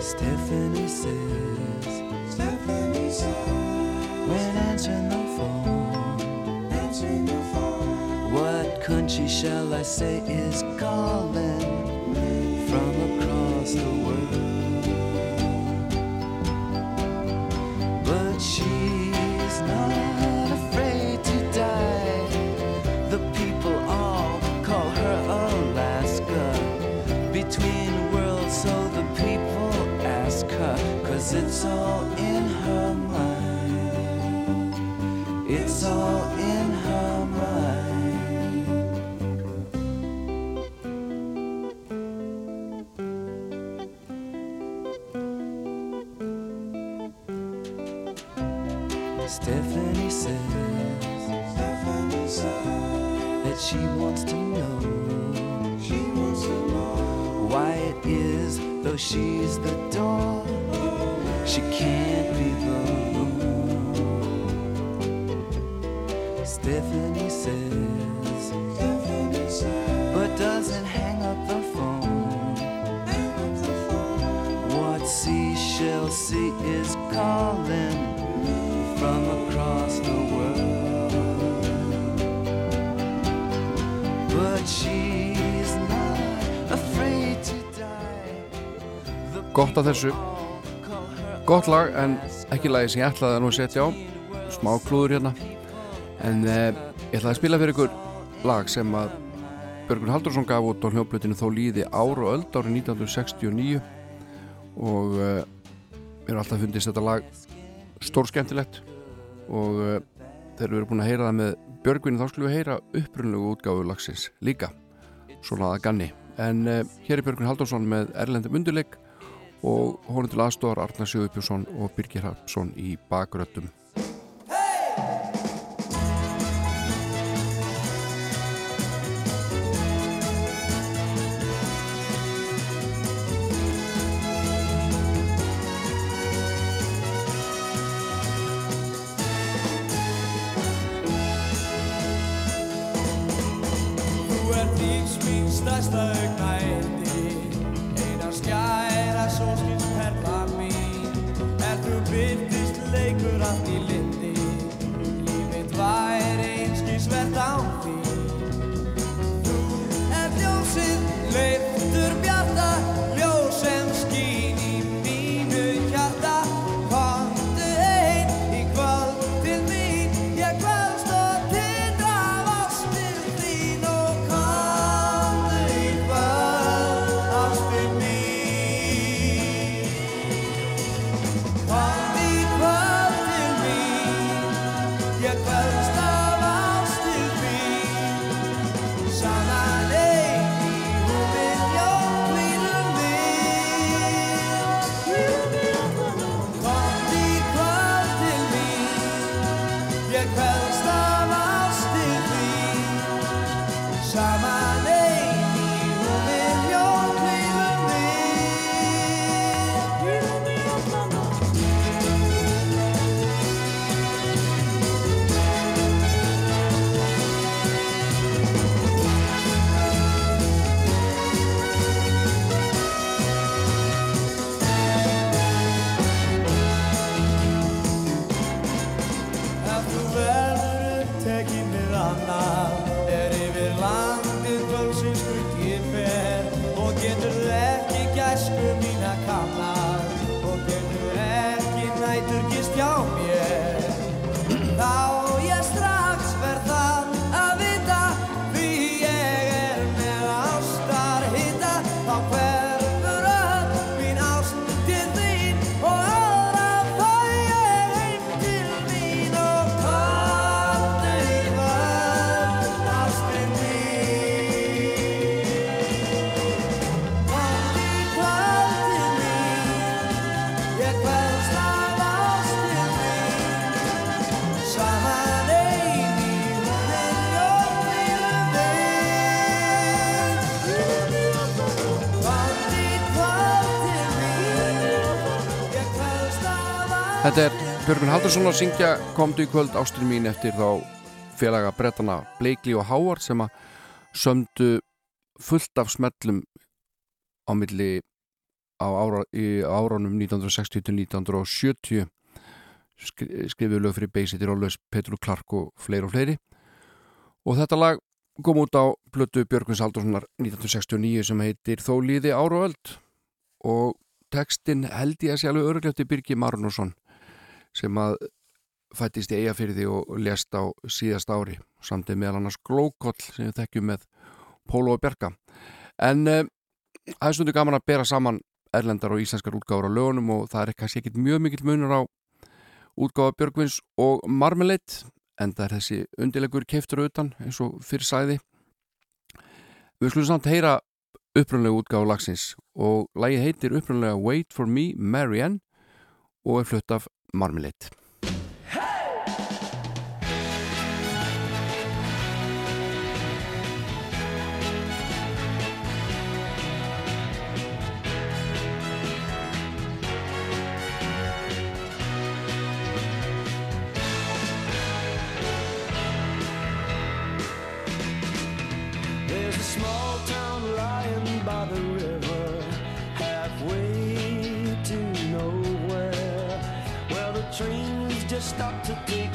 Stephanie says, Stephanie says, when answering the phone, answering the phone, what country, shall I say, is calling from across the world. But she's not afraid to die. The people all call her Alaska. Between worlds, so the people ask her, cause it's all. Gott að þessu. Gott lag en ekki lagi sem ég ætlaði að nú setja á. Smá klúður hérna. En eh, ég ætlaði að spila fyrir ykkur lag sem að Björgun Haldursson gaf út á hljómblutinu þó líði ár og öld árið 1969 og eh, mér er alltaf fundist þetta lag stór skemmtilegt og eh, þegar við erum búin að heyra það með Björgvin þá skulum við heyra upprunlegu útgáfu lagsins líka. Svona að ganni. En eh, hér er Björgvin Haldursson með Erlendum undirleik og honum til aðstofar Arnar Sjöðupjósson og Birgir Hapsson í bakröttum Þú ert lífs mín stærsta augnætti Björgun Haldursson að syngja Komdu í kvöld ástin mín eftir þá félaga brettana Bleikli og Háar sem að sömdu fullt af smellum á milli á ára, í áránum 1960-1970 skri, skrifuðu lög fyrir Beisittir Ólfs, Petru Clark og fleiri og fleiri. Og þetta lag kom út á blötu Björguns Haldurssonar 1969 sem heitir Þó líði ára og öld. Og textin held ég að sé alveg örgljátti Birgi Marnusson sem að fættist í eigafyrði og lést á síðast ári. Samtið meðal annars Glókoll sem við þekkjum með Pólo og Bjarka. En uh, það er stundu gaman að bera saman erlendar og íslenskar útgáfur á lögunum og það er kannski ekkit mjög mikill munur á útgáfa Björgvins og Marmalade en það er þessi undilegur keiftur utan eins og fyrir sæði Við skulum samt heyra upprunlega útgáfa lagsins og lagi heitir upprunlega Wait for me, Marianne og er flutt af Marmalade trains just stop to take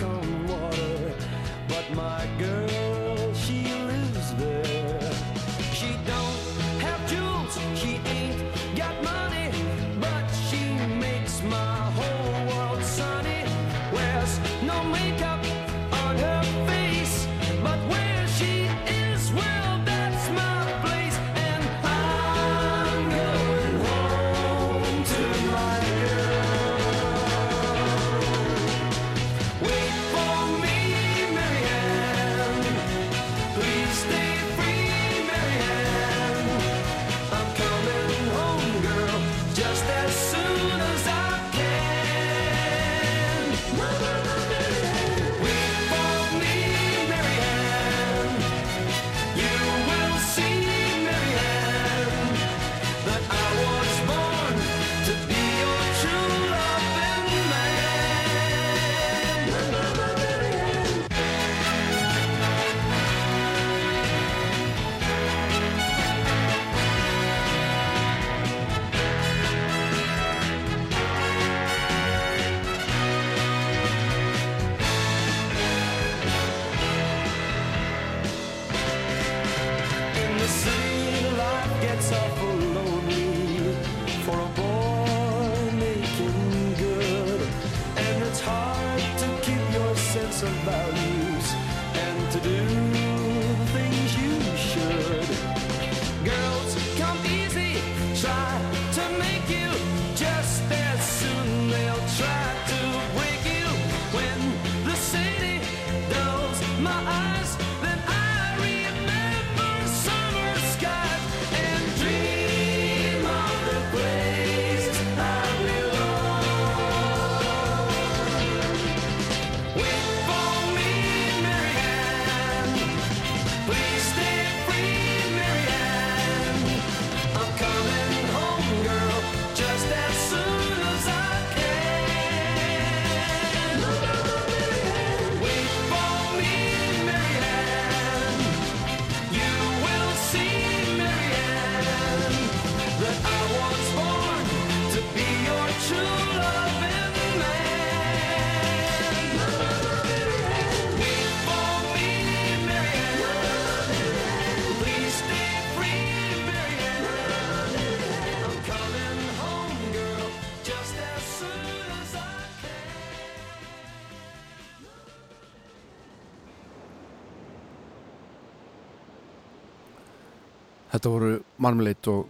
Þetta voru Marmalade og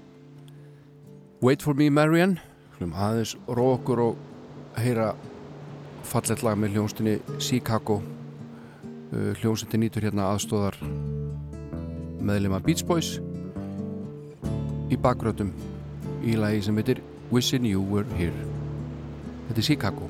Wait for me Marianne. Hlum aðeins ró okkur og heyra fallet lag með hljónstinni Chicago. Uh, hljónstinni nýtur hérna aðstóðar meðlema Beach Boys. Í bakgrötum í lagi sem heitir Wishing You Were Here. Þetta er Chicago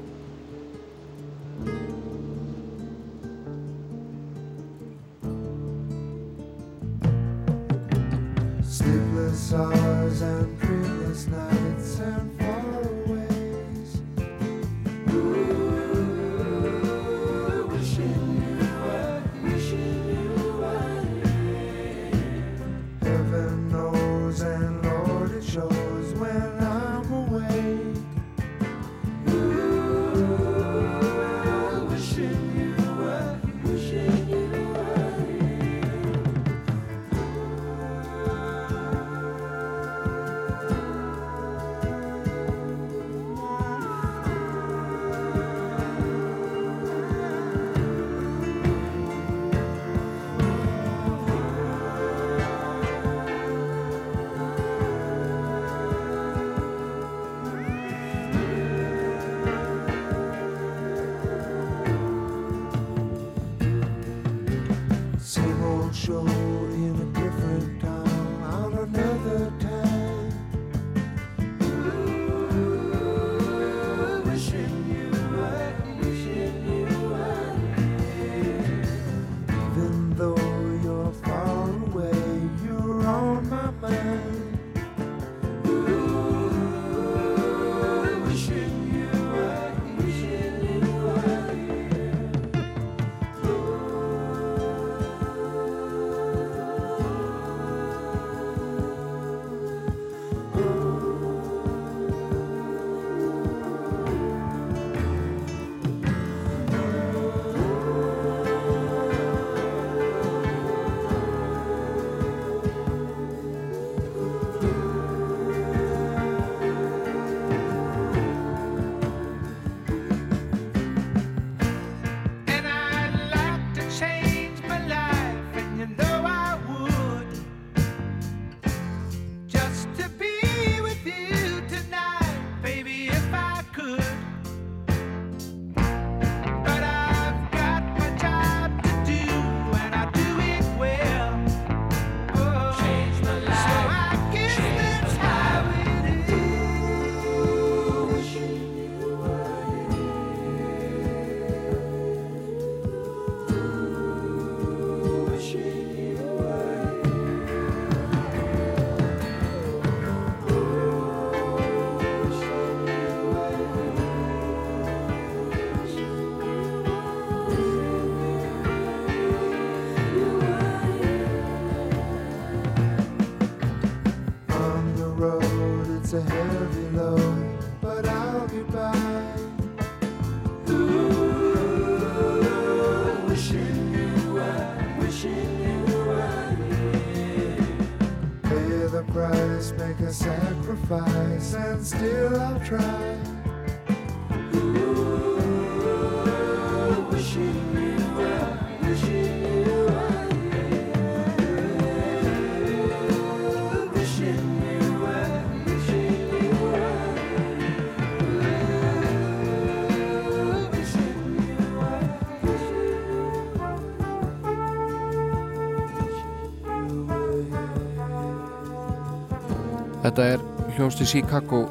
Þetta er hljónst í Chicago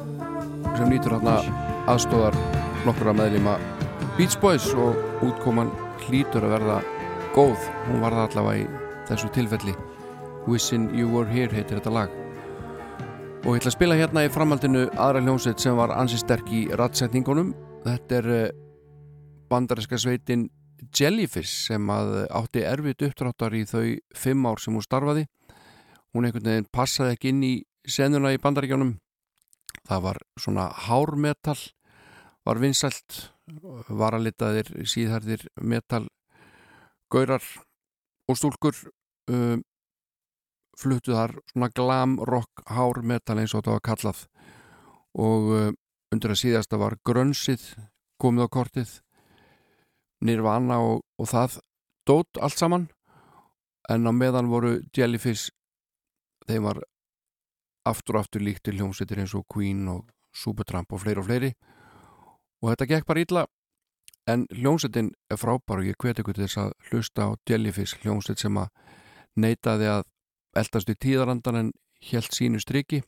sem nýtur hérna aðstóðar nokkura meðlima Beach Boys og útkoman hlýtur að verða góð. Hún var það allavega í þessu tilfelli. Wishing You Were Here heitir þetta lag. Og ég ætla að spila hérna í framhaldinu aðra hljónsett sem var ansi sterk í rattsetningunum. Þetta er eh, bandarinska sveitin Jellyfish sem að átti erfitt uppdráttar í þau fimm ár sem hún starfaði. Hún einhvern veginn passaði ekki inn í senuna í bandaríkjónum það var svona hármetal var vinsælt varalitaðir síðhærðir metal gaurar og stúlkur um, fluttu þar svona glam rock hármetal eins og þetta var kallað. Og um, undir að síðasta var grönsið komið á kortið nýrvana og, og það dót allt saman. En á meðan voru Jellyfish þeim var aftur og aftur líkt til hljómsveitir eins og Queen og Supertramp og fleiri og fleiri. Og þetta gekk bara ítla en hljómsveitin er frábær og ég hveti ykkur til þess að hlusta á Jellyfish hljómsveit sem að neitaði að eldast í tíðarandan en helt sínu striki.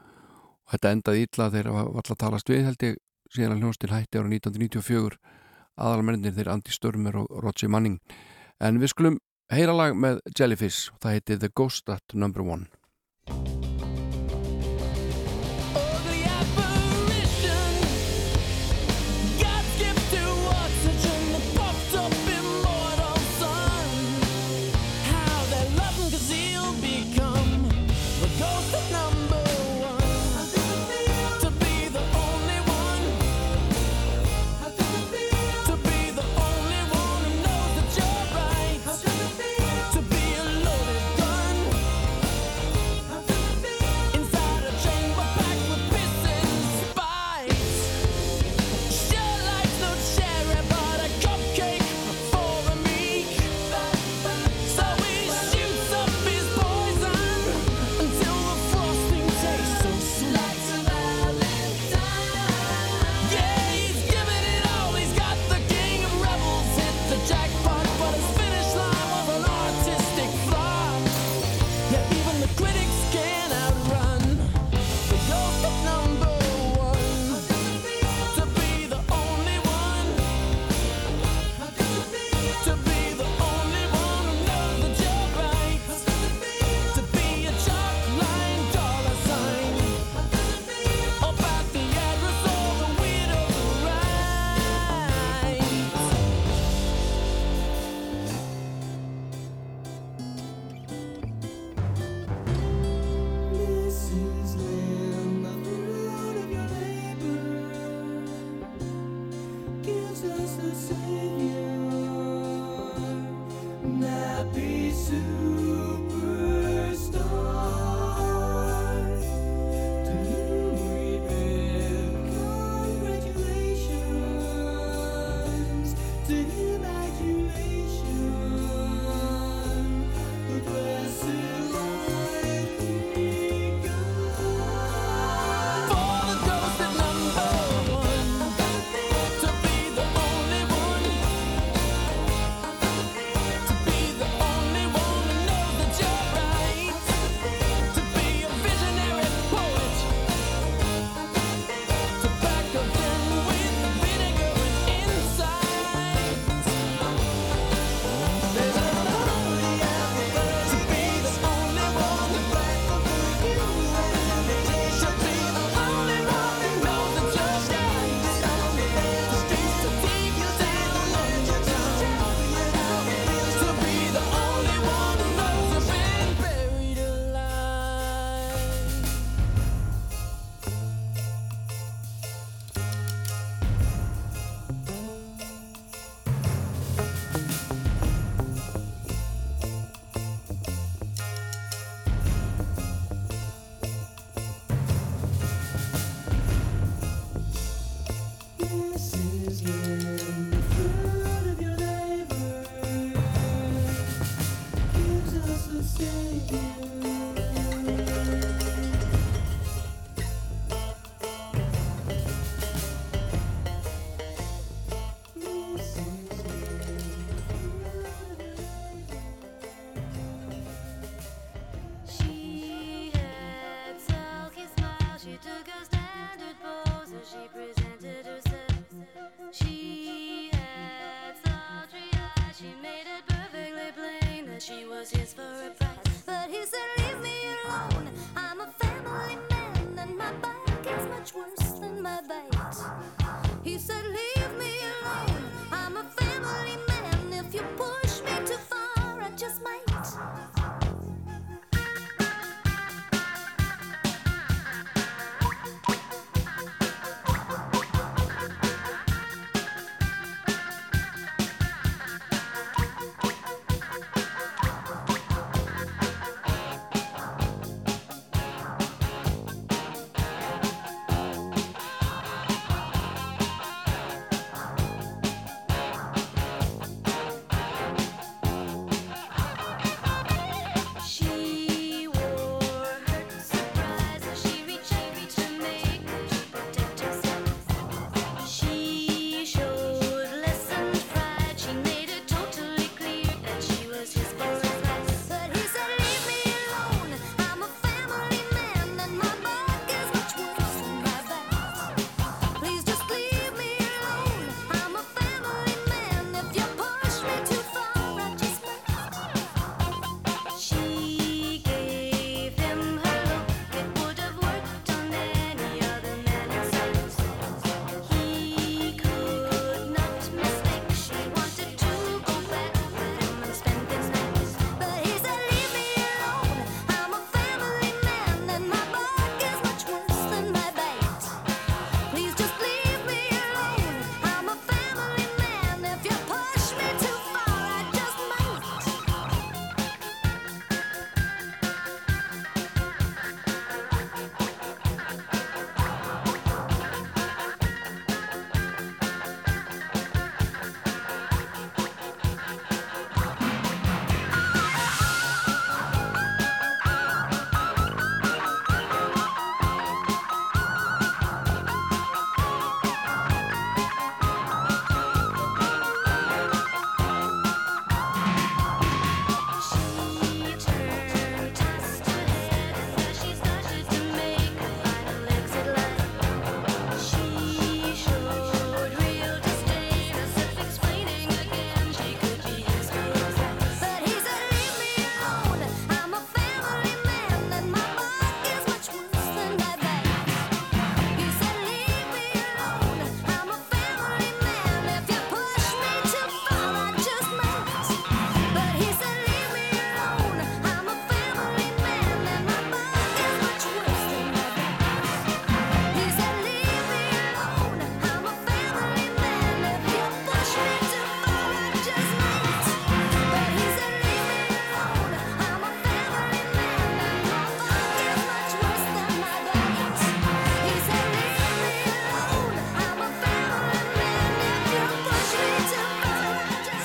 Og þetta endaði ítla þegar var alltaf talast við held ég síðan að hljómsveitin hætti ára 1994 aðalmennir þeir Andy Störmer og Roger Manning. En við skulum heyra lag með Jellyfish og það heiti The Ghost at Number One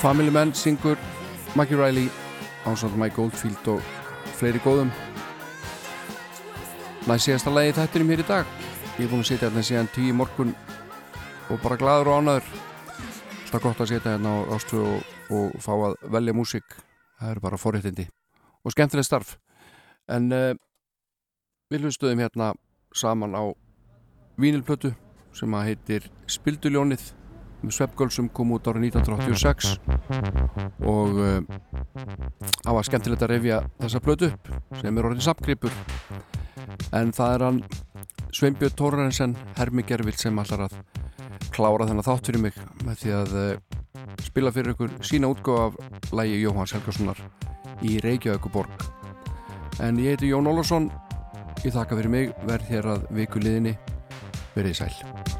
Family Man syngur Maggie Riley ásand Mike Goldfield og fleiri góðum. Næst síðasta lagi í þættinum hér í dag. Ég er búin að sitja hérna síðan tíu morgun og bara gladur og ánæður alltaf gott að sitja hérna á rástu og, og fá að velja músík. Það eru bara forréttindi og skemmtileg starf. En uh, við hlustum hérna saman á vínilplötu sem að heitir Spilduljónið Sveppgöl sem kom út árið 1986 og uh, það var skemmtilegt að reyfja þessa plötu upp sem er orðin samgripur en það er hann Sveinbjörn Tórarensen Hermi Gervild sem allar að klára þennan þátt fyrir mig með því að uh, spila fyrir ykkur sína útgáð af lægi Jóhanns Helgarssonar í Reykjavíkuborg en ég heiti Jón Ólafsson. Ég þakka fyrir mig, verð hér að viku liðinni. Verið sæl